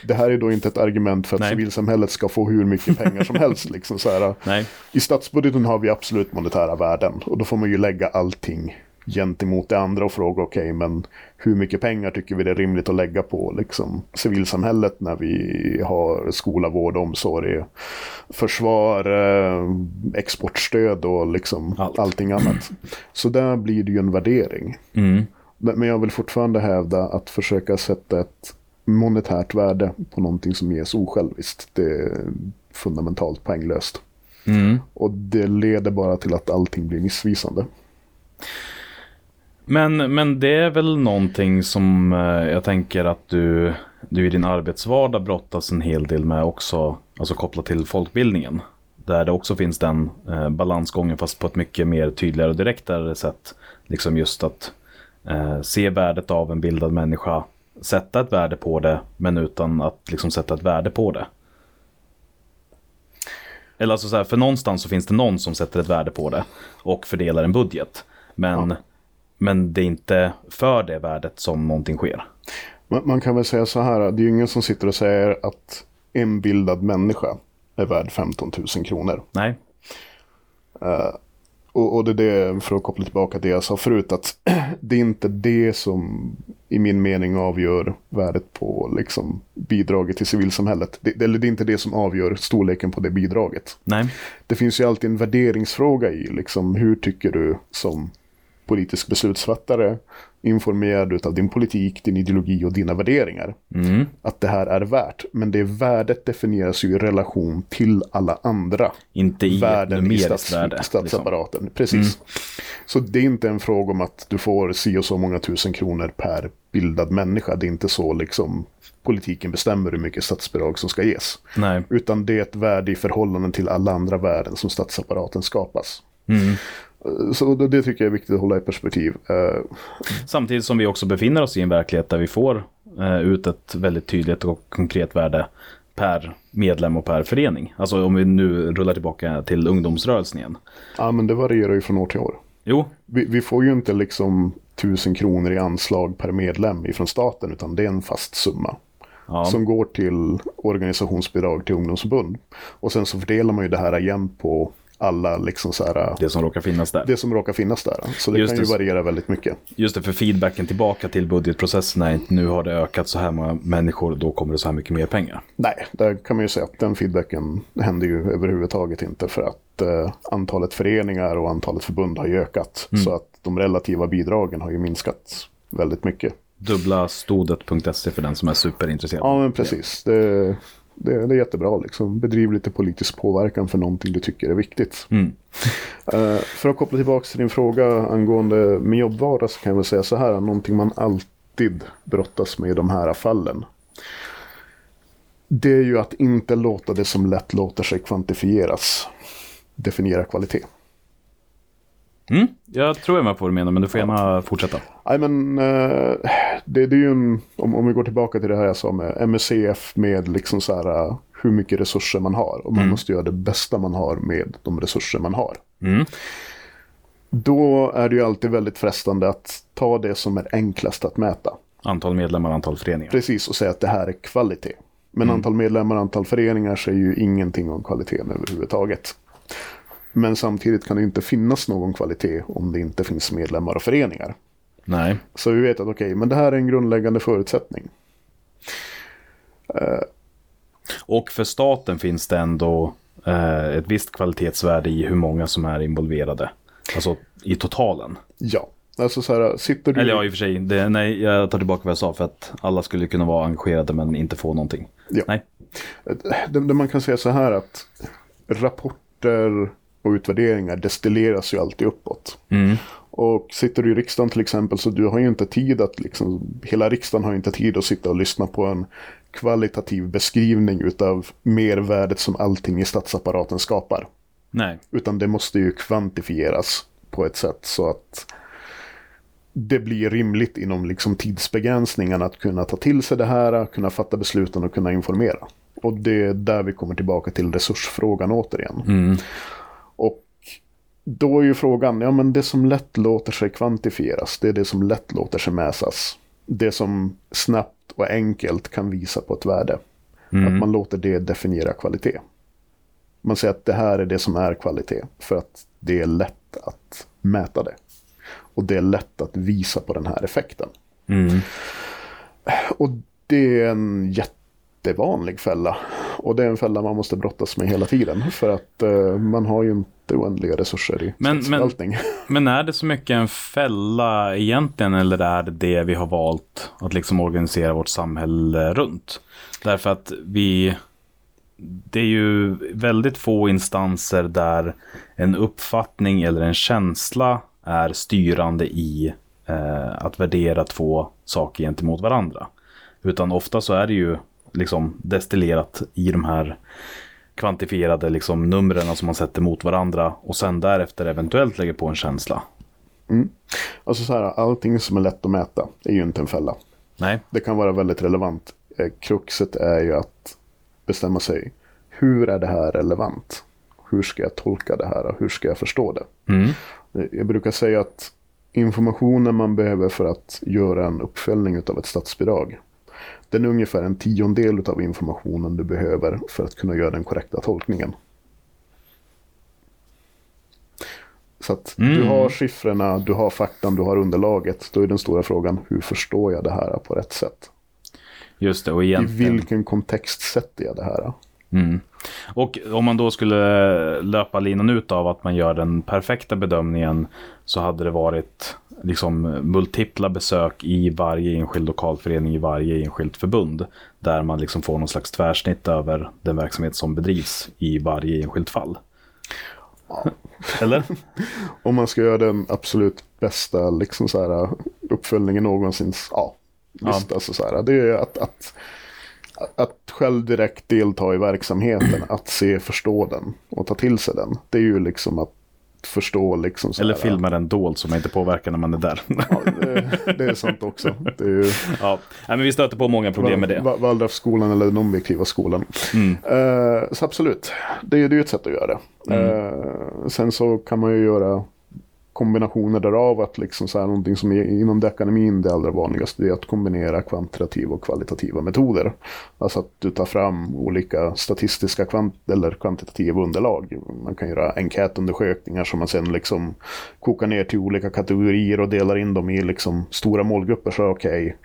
Det här är då inte ett argument för att Nej. civilsamhället ska få hur mycket pengar som helst. Liksom så här. Nej, I statsbudgeten har vi absolut monetära värden och då får man ju lägga allting gentemot det andra och fråga okej men hur mycket pengar tycker vi det är rimligt att lägga på liksom, civilsamhället när vi har skola, vård, omsorg, försvar, eh, exportstöd och liksom Allt. allting annat. Så där blir det ju en värdering. mm. Men men jag vill fortfarande hävda att försöka sätta ett monetärt värde på någonting som ges osjälviskt. Det är fundamentalt poänglöst. Mm. Och det leder bara till att allting blir missvisande. Men, men det är väl någonting som eh, jag tänker att du, du i din arbetsvardag brottas en hel del med också, alltså kopplat till folkbildningen. Där det också finns den eh, balansgången fast på ett mycket mer tydligare och direktare sätt. Liksom just att eh, se värdet av en bildad människa, sätta ett värde på det, men utan att liksom sätta ett värde på det. Eller alltså så här, för någonstans så finns det någon som sätter ett värde på det och fördelar en budget. Men, men det är inte för det värdet som någonting sker. Man, man kan väl säga så här, det är ju ingen som sitter och säger att en bildad människa är värd 15 000 kronor. Nej, Och, och det är det, för att koppla tillbaka till det jag sa förut, att det är inte det som i min mening avgör värdet på liksom, bidraget till civilsamhället. Det, eller det är inte det som avgör storleken på det bidraget. nej, Det finns ju alltid en värderingsfråga i, liksom, hur tycker du som politisk beslutsfattare, informerad av din politik, din ideologi och dina värderingar, mm, att det här är värt. Men det värdet definieras ju i relation till alla andra inte i värden i stats, värde. liksom. statsapparaten. Precis. Så det är inte en fråga om att du får si och så många tusen kronor per bildad människa. Det är inte så liksom politiken bestämmer hur mycket statsbidrag som ska ges. Nej, Utan det är ett värde i förhållande till alla andra värden som statsapparaten skapas. mm. Så det tycker jag är viktigt att hålla i perspektiv. Eh, Samtidigt som vi också befinner oss i en verklighet där vi får eh, ut ett väldigt tydligt och konkret värde per medlem och per förening. Alltså om vi nu rullar tillbaka till ungdomsrörelsen igen. Ja, men det varierar ju från år till år. Jo, Vi, vi får ju inte liksom tusen kronor i anslag per medlem ifrån staten, utan det är en fast summa. ja, Som går till organisationsbidrag till ungdomsförbund. Och sen så fördelar man ju det här igen på alla liksom så här, det som råkar finnas där. det som råkar finnas där. Så det Just kan ju variera väldigt mycket. Just det, för feedbacken tillbaka till budgetprocessen är inte nu har det ökat så här många människor, då kommer det så här mycket mer pengar. Nej, där kan man ju säga att den feedbacken händer ju överhuvudtaget inte för att eh, antalet föreningar och antalet förbund har ju ökat. Mm. Så att de relativa bidragen har ju minskat väldigt mycket. Dubbla stodet.se för den som är superintresserad. Ja, men precis. Det, det, det är jättebra liksom. Bedriv lite politisk påverkan för någonting du tycker är viktigt. Mm. Eh, för att koppla tillbaka till din fråga angående min jobbvardag så kan jag väl säga så här. Någonting man alltid brottas med i de här fallen. Det är ju att inte låta det som lätt låter sig kvantifieras definiera kvalitet. Mm, jag tror jag är med på vad du menar, men du får gärna fortsätta. Nej men eh, det, det är ju en, om, om vi går tillbaka till det här jag sa med MSCF med liksom så här eh, hur mycket resurser man har. Och man måste göra det bästa man har med de resurser man har. Mm. Då är det ju alltid väldigt frestande att ta det som är enklast att mäta. Antal medlemmar, antal föreningar. Precis och säga att det här är kvalitet. Men antal medlemmar, antal föreningar säger ju ingenting om kvaliteten överhuvudtaget. Men samtidigt kan det inte finnas någon kvalitet om det inte finns medlemmar och föreningar. Nej. Så vi vet att okej, men det här är en grundläggande förutsättning. Och för staten finns det ändå eh, ett visst kvalitetsvärde i hur många som är involverade. Alltså i totalen. Ja, alltså så här, sitter du... Eller ja, i och för sig. Det, nej, jag tar tillbaka vad jag sa för att alla skulle kunna vara engagerade men inte få någonting. Ja. Nej. det, det man kan säga så här att rapporter, och utvärderingar destilleras ju alltid uppåt. Mm. Och sitter du i riksdagen till exempel så du har ju inte tid att liksom, hela riksdagen har inte tid att sitta och lyssna på en kvalitativ beskrivning utav mervärdet som allting i statsapparaten skapar. Nej. Utan det måste ju kvantifieras på ett sätt så att det blir rimligt inom liksom tidsbegränsningen att kunna ta till sig det här, kunna fatta besluten och kunna informera. Och det är där vi kommer tillbaka till resursfrågan återigen. Mm. Och då är ju frågan, ja men det som lätt låter sig kvantifieras, det är det som lätt låter sig mäsas. Det som snabbt och enkelt kan visa på ett värde. Mm. Att man låter det definiera kvalitet. Man säger att det här är det som är kvalitet, för att det är lätt att mäta det. Och det är lätt att visa på den här effekten. Mm. Och det är en jättevanlig fälla. Och det är en fälla man måste brottas med hela tiden. För att eh, man har ju inte oändliga resurser i Men- men- statsförvaltning. Men är det så mycket en fälla egentligen eller är det det vi har valt att liksom organisera vårt samhälle runt? Därför att vi, det är ju väldigt få instanser där en uppfattning eller en känsla är styrande i eh, att värdera två saker gentemot varandra. Utan ofta så är det ju liksom destillerat i de här kvantifierade liksom numren som man sätter mot varandra och sen därefter eventuellt lägger på en känsla. Alltså så här, allting som är lätt att mäta är ju inte en fälla. Nej. Det kan vara väldigt relevant. Eh, Kruxet är ju att bestämma sig. Hur är det här relevant? Hur ska jag tolka det här och hur ska jag förstå det? Mm. Eh, Jag brukar säga att informationen man behöver för att göra en uppföljning av ett statsbidrag. Den är ungefär en tiondel av informationen du behöver för att kunna göra den korrekta tolkningen. Så att du Mm. har siffrorna, du har faktan, du har underlaget. Då är den stora frågan, hur förstår jag det här på rätt sätt? Just det, och I egentligen. vilken kontext sätter jag det här? Mm. Och om man då skulle löpa linan ut av att man gör den perfekta bedömningen så hade det varit liksom multipla besök i varje enskild lokalförening i varje enskilt förbund. Där man liksom får någon slags tvärsnitt över den verksamhet som bedrivs i varje enskilt fall. Eller? Om man ska göra den absolut bästa liksom så här, uppföljningen någonsin. Ja, visst. Alltså så här, det är att, att, att själv direkt delta i verksamheten, att se, förstå den och ta till sig den. Det är ju liksom att förstå liksom så Eller här, filma den dold man inte påverkar när man är där. Ja, det, det är sant också. Det är ju ja. Men vi stöter på många problem med det. Waldorfskolan eller den objektiva skolan. Mm. Eh, så absolut, det, är- det är ju ett sätt att göra det. Mm. Eh, sen så kan man ju göra kombinationer därav. Att liksom så här, någonting som är inom det akademin det allra vanligaste det är att kombinera kvantitativa och kvalitativa metoder. Alltså att du tar fram olika statistiska kvant eller kvantitativa underlag. Man kan göra enkätundersökningar som man sen liksom kokar ner till olika kategorier och delar in dem i liksom stora målgrupper. Så okej,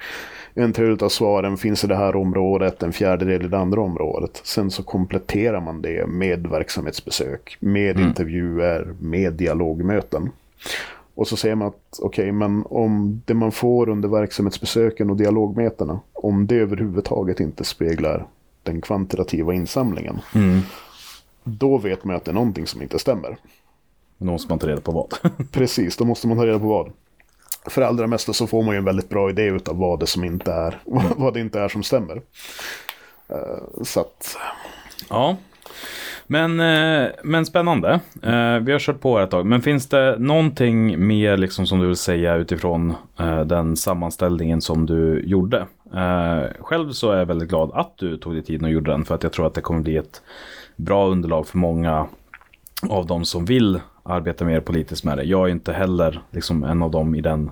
en tredjedel av svaren finns i det här området, en fjärdedel i det andra området. Sen så kompletterar man det med verksamhetsbesök, med intervjuer, med dialogmöten. Och så säger man att okej, men om det man får under verksamhetsbesöken och dialogmötena, om det överhuvudtaget inte speglar den kvantitativa insamlingen, Mm. då vet man att det är någonting som inte stämmer. Då måste man ta reda på vad. Precis, då måste man ta reda på vad. För det allra mesta så får man ju en väldigt bra idé utav vad det som inte är, vad det inte är som stämmer. Eh, så att, Ja, men, eh, men spännande. Eh, vi har kört på här ett tag. Men finns det någonting mer liksom som du vill säga utifrån eh, den sammanställningen som du gjorde? Själv så är jag väldigt glad att du tog dig tiden och gjorde den. För att jag tror att det kommer bli ett bra underlag för många av de som vill arbeta mer politiskt med det. Jag är inte heller liksom en av dem i den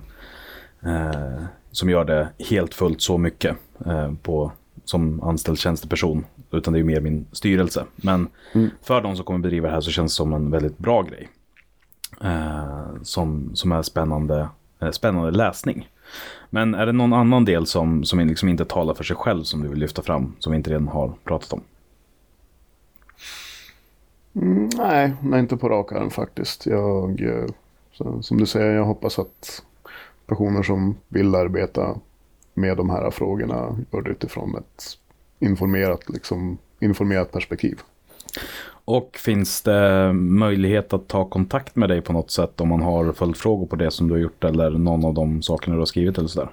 eh, som gör det helt fullt så mycket eh, på, som anställd tjänsteperson. Utan det är mer min styrelse. Men för de som kommer bedriva det här så känns det som en väldigt bra grej. Eh, som, som är spännande, eh, spännande läsning. Men är det någon annan del som, som liksom inte talar för sig själv som du vill lyfta fram? Som vi inte redan har pratat om? mm, nej, nej, inte på rak arm faktiskt. Jag, eh, som du säger, jag hoppas att personer som vill arbeta med de här frågorna gör det utifrån ett informerat, liksom, informerat perspektiv. Och finns det möjlighet att ta kontakt med dig på något sätt om man har följdfrågor på det som du har gjort eller någon av de sakerna du har skrivit eller sådär?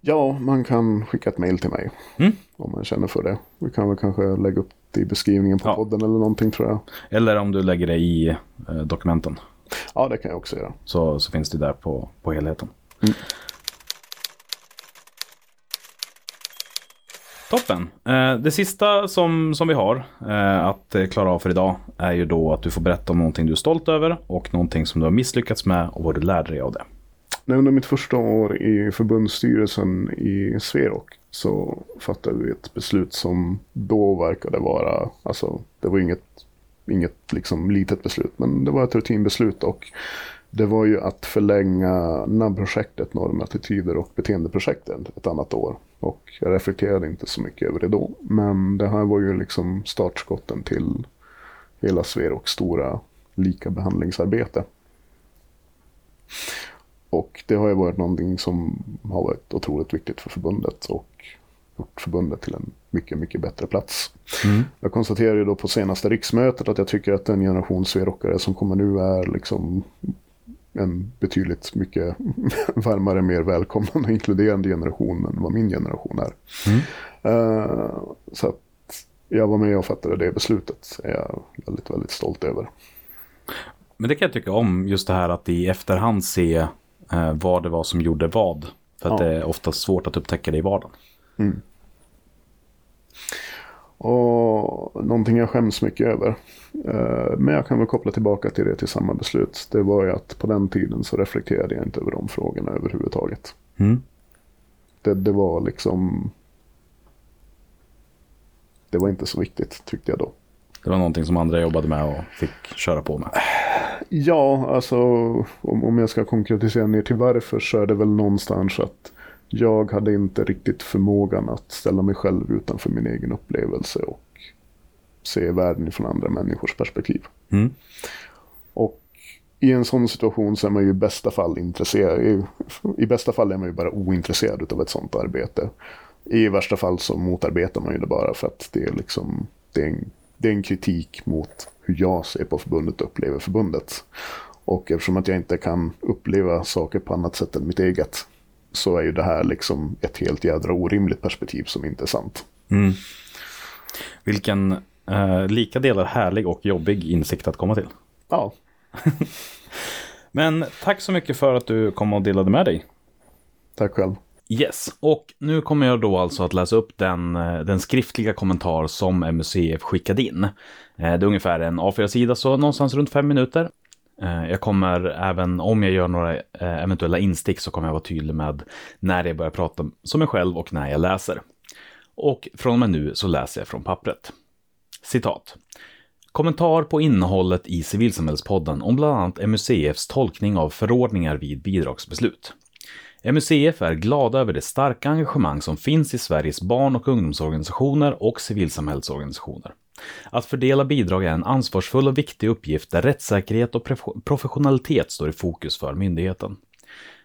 Ja, man kan skicka ett mail till mig. Mm. Om man känner för det. Vi kan väl kanske lägga upp det i beskrivningen på Ja. podden eller någonting tror jag. Eller om du lägger det i eh, dokumenten. Ja, det kan jag också göra. Så, så finns det där på, på helheten. Mm. Toppen. Eh, det sista som, som vi har eh, att eh, klara av för idag är ju då att du får berätta om någonting du är stolt över och någonting som du har misslyckats med och vad du lärde dig av det. Nej, Under mitt första år i förbundsstyrelsen i Sverok så fattade vi ett beslut som då verkade vara, alltså det var inget, inget liksom litet beslut, men det var ett rutinbeslut och det var ju att förlänga NAB-projektet, norm, attityder och beteendeprojektet ett annat år. Och jag reflekterade inte så mycket över det då, men det här var ju liksom startskotten till hela Sveroks stora likabehandlingsarbete. Och det har ju varit någonting som har varit otroligt viktigt för förbundet och gjort förbundet till en mycket, mycket bättre plats. Jag konstaterade ju då på senaste riksmötet att jag tycker att den generation sverockare som kommer nu är liksom en betydligt mycket varmare, mer välkomnande och inkluderande generation än vad min generation är. Eh, så att jag var med och fattade det beslutet. är jag väldigt, väldigt stolt över. Men det kan jag tycka om, just det här att i efterhand se eh, vad det var som gjorde vad. För att Ja. det är ofta svårt att upptäcka det i vardagen. Och någonting jag skäms mycket över. Eh, Men jag kan väl koppla tillbaka till det till samma beslut. Det var ju att på den tiden så reflekterade jag inte över de frågorna överhuvudtaget. Mm. Det, det var liksom... Det var inte så viktigt tyckte jag då. Det var någonting som andra jobbade med och fick köra på med. Ja, alltså om, om jag ska konkretisera ner till varför så är det väl någonstans att jag hade inte riktigt förmågan att ställa mig själv utanför min egen upplevelse och se världen från andra människors perspektiv. Mm. Och i en sån situation så är man ju i bästa fall intresserad. I, I bästa fall är man ju bara ointresserad av ett sånt arbete. I värsta fall så motarbetar man ju det bara för att det är liksom det är en, det är en kritik mot hur jag ser på förbundet och upplever förbundet. Och eftersom att jag inte kan uppleva saker på annat sätt än mitt eget så är ju det här liksom ett helt jädra orimligt perspektiv som inte är sant. Mm. Vilken eh, lika delar härlig och jobbig insikt att komma till. Ja, Men tack så mycket för att du kom och delade med dig. tack själv. Yes, och nu kommer jag då alltså att läsa upp den, eh, den skriftliga kommentar som MUCF skickade in. Eh, Det är ungefär en A4-sida, så någonstans runt fem minuter. Eh, jag kommer även, om jag gör några eh, eventuella instick, så kommer jag vara tydlig med när jag börjar prata som mig själv och när jag läser. Och från och med nu så läser jag från pappret. Citat. Kommentar på innehållet i Civilsamhällspodden om bland annat MUCFs tolkning av förordningar vid bidragsbeslut. MUCF är glada över det starka engagemang som finns i Sveriges barn och ungdomsorganisationer och civilsamhällsorganisationer. Att fördela bidrag är en ansvarsfull och viktig uppgift där rättssäkerhet och professionalitet står i fokus för myndigheten.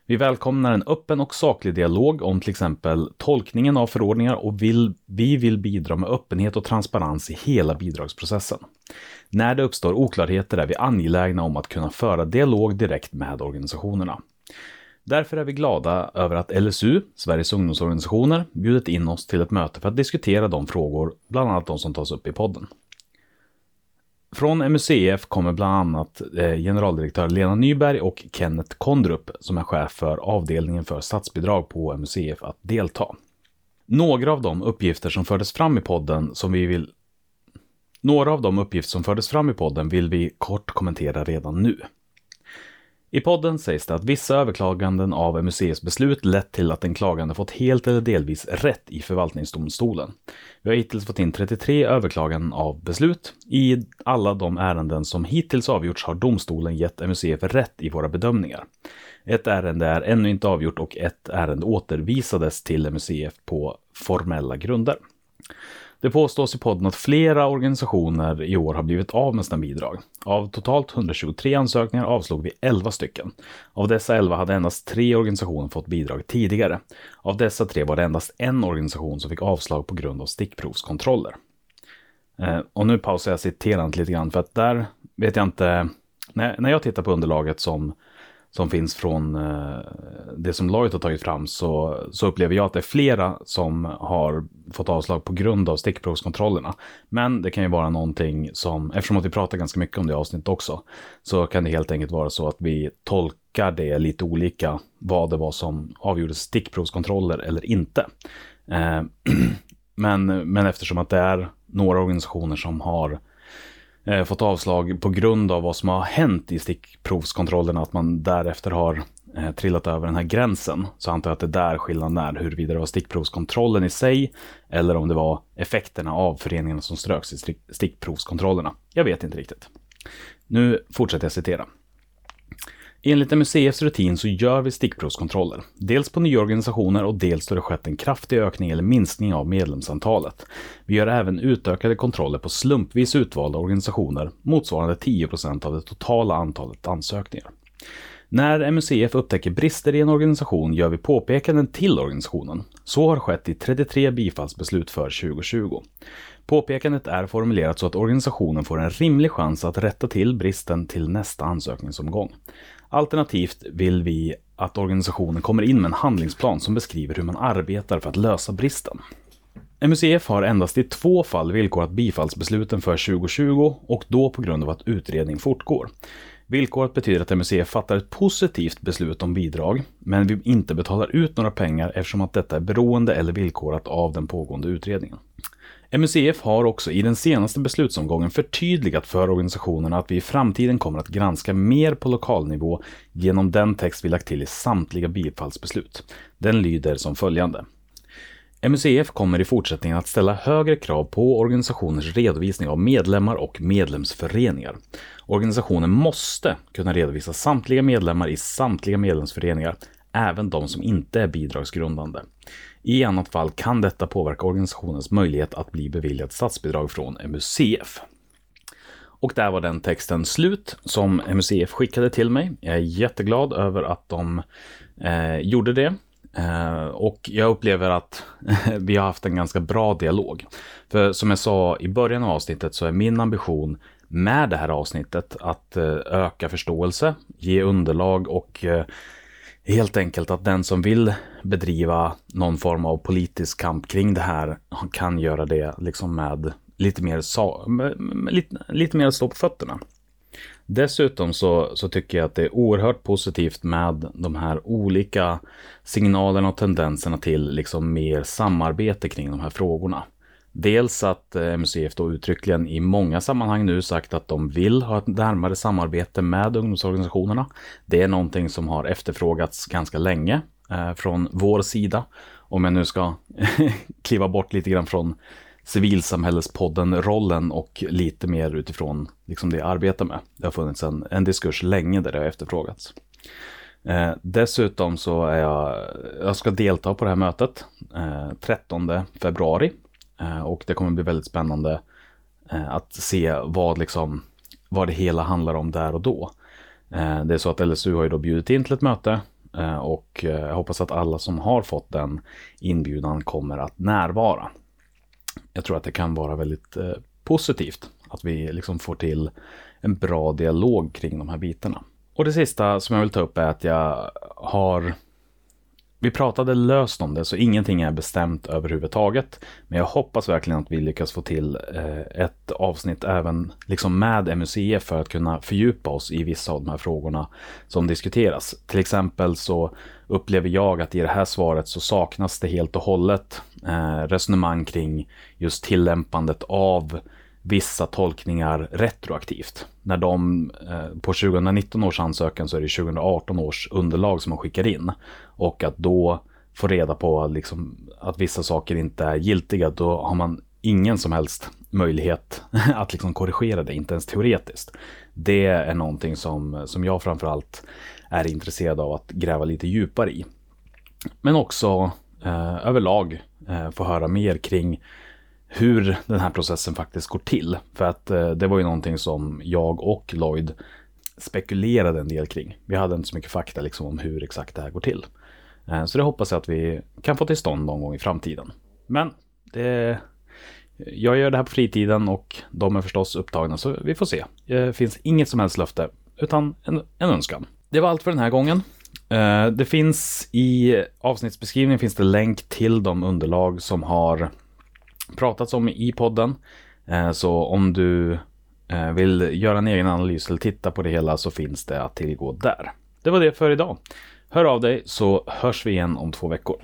Vi välkomnar en öppen och saklig dialog om till exempel tolkningen av förordningar och vill, vi vill bidra med öppenhet och transparens i hela bidragsprocessen. När det uppstår oklarheter är vi angelägna om att kunna föra dialog direkt med organisationerna. Därför är vi glada över att LSU, Sveriges ungdomsorganisationer, bjudit in oss till ett möte för att diskutera de frågor, bland annat de som tas upp i podden. Från MUCF kommer bland annat eh, generaldirektör Lena Nyberg och Kenneth Kondrup, som är chef för avdelningen för statsbidrag på MUCF, att delta. Några av de uppgifter som fördes fram i podden som vi vill några av de uppgifter som fördes fram i podden vill vi kort kommentera redan nu. I podden sägs det att vissa överklaganden av MUCFs beslut lett till att den klagande fått helt eller delvis rätt i förvaltningsdomstolen. Vi har hittills fått in 33 överklaganden av beslut. I alla de ärenden som hittills avgjorts har domstolen gett MUCF rätt i våra bedömningar. Ett ärende är ännu inte avgjort och ett ärende återvisades till MUCF på formella grunder. Det påstås i podden att flera organisationer i år har blivit av med sina bidrag. Av totalt 123 ansökningar avslog vi 11 stycken. Av dessa 11 hade endast tre organisationer fått bidrag tidigare. Av dessa tre var det endast en organisation som fick avslag på grund av stickprovskontroller. Eh, och nu pausar jag citerandet lite grann för att där vet jag inte, när, när jag tittar på underlaget som, som finns från eh, det som Lloyd har tagit fram så, så upplever jag att det är flera som har fått avslag på grund av stickprovskontrollerna. Men det kan ju vara någonting som, eftersom att vi pratar ganska mycket om det avsnittet också, så kan det helt enkelt vara så att vi tolkar det lite olika, vad det var som avgjorde stickprovskontroller eller inte. Eh, men, men eftersom att det är några organisationer som har eh, fått avslag på grund av vad som har hänt i stickprovskontrollerna, att man därefter har eh, trillat över den här gränsen, så antar jag att det är där skillnaden är, huruvida det var stickprovskontrollen i sig, eller om det var effekterna av föreningarna som ströks i stickprovskontrollerna. Jag vet inte riktigt. Nu fortsätter jag citera. Enligt MUCFs rutin så gör vi stickprovskontroller. Dels på nya organisationer och dels då det skett en kraftig ökning eller minskning av medlemsantalet. Vi gör även utökade kontroller på slumpvis utvalda organisationer motsvarande 10% av det totala antalet ansökningar. När MUCF upptäcker brister i en organisation gör vi påpekanden till organisationen. Så har skett i 33 bifallsbeslut för 2020. Påpekandet är formulerat så att organisationen får en rimlig chans att rätta till bristen till nästa ansökningsomgång. Alternativt vill vi att organisationen kommer in med en handlingsplan som beskriver hur man arbetar för att lösa bristen. MUCF har endast i två fall villkorat bifallsbesluten för 2020 och då på grund av att utredning fortgår. Villkoret betyder att MUCF fattar ett positivt beslut om bidrag, men vi inte betalar ut några pengar eftersom att detta är beroende eller villkorat av den pågående utredningen. MUCF har också i den senaste beslutsomgången förtydligat för organisationerna att vi i framtiden kommer att granska mer på lokalnivå genom den text vi lagt till i samtliga bifallsbeslut. Den lyder som följande. MUCF kommer i fortsättningen att ställa högre krav på organisationers redovisning av medlemmar och medlemsföreningar. Organisationen måste kunna redovisa samtliga medlemmar i samtliga medlemsföreningar, även de som inte är bidragsgrundande. I annat fall kan detta påverka organisationens möjlighet att bli beviljad statsbidrag från MUCF. Och där var den texten slut som MUCF skickade till mig. Jag är jätteglad över att de eh, gjorde det. Eh, och jag upplever att vi har haft en ganska bra dialog. För som jag sa i början av avsnittet så är min ambition med det här avsnittet att eh, öka förståelse, ge underlag och eh, helt enkelt att den som vill bedriva någon form av politisk kamp kring det här kan göra det liksom med lite mer, sa- lite, lite mer att stå på fötterna. Dessutom så, så tycker jag att det är oerhört positivt med de här olika signalerna och tendenserna till liksom mer samarbete kring de här frågorna. Dels att eh, MUCF då uttryckligen i många sammanhang nu sagt att de vill ha ett närmare samarbete med ungdomsorganisationerna. Det är någonting som har efterfrågats ganska länge eh, från vår sida. Om jag nu ska kliva bort lite grann från civilsamhällespodden-rollen och lite mer utifrån liksom det jag arbetar med. Det har funnits en, en diskurs länge där det har efterfrågats. Eh, dessutom så är jag, jag ska delta på det här mötet eh, 13 februari Eh, och det kommer bli väldigt spännande eh, att se vad, liksom, vad det hela handlar om där och då. Eh, det är så att LSU har ju då bjudit in till ett möte och jag hoppas att alla som har fått den inbjudan kommer att närvara. Jag tror att det kan vara väldigt positivt att vi liksom får till en bra dialog kring de här bitarna. Och det sista som jag vill ta upp är att jag har vi pratade löst om det, så ingenting är bestämt överhuvudtaget. Men jag hoppas verkligen att vi lyckas få till eh, ett avsnitt även liksom med MUCF för att kunna fördjupa oss i vissa av de här frågorna som diskuteras. Till exempel så upplever jag att i det här svaret så saknas det helt och hållet eh, resonemang kring just tillämpandet av vissa tolkningar retroaktivt. När de eh, på 2019 års ansökan så är det 2018 års underlag som man skickar in. Och att då få reda på liksom, att vissa saker inte är giltiga, då har man ingen som helst möjlighet att liksom korrigera det, inte ens teoretiskt. Det är någonting som, som jag framförallt är intresserad av att gräva lite djupare i. Men också eh, överlag eh, få höra mer kring hur den här processen faktiskt går till. För att eh, det var ju någonting som jag och Lloyd spekulerade en del kring. Vi hade inte så mycket fakta liksom om hur exakt det här går till. Eh, så det hoppas jag att vi kan få till stånd någon gång i framtiden. Men det, Jag gör det här på fritiden och de är förstås upptagna så vi får se. Det finns inget som helst löfte utan en, en önskan. Det var allt för den här gången. Eh, Det finns i avsnittsbeskrivningen finns det länk till de underlag som har pratats om i podden. Eh, så om du eh, vill göra en egen analys eller titta på det hela så finns det att tillgå där. Det var det för idag. Hör av dig så hörs vi igen om två veckor.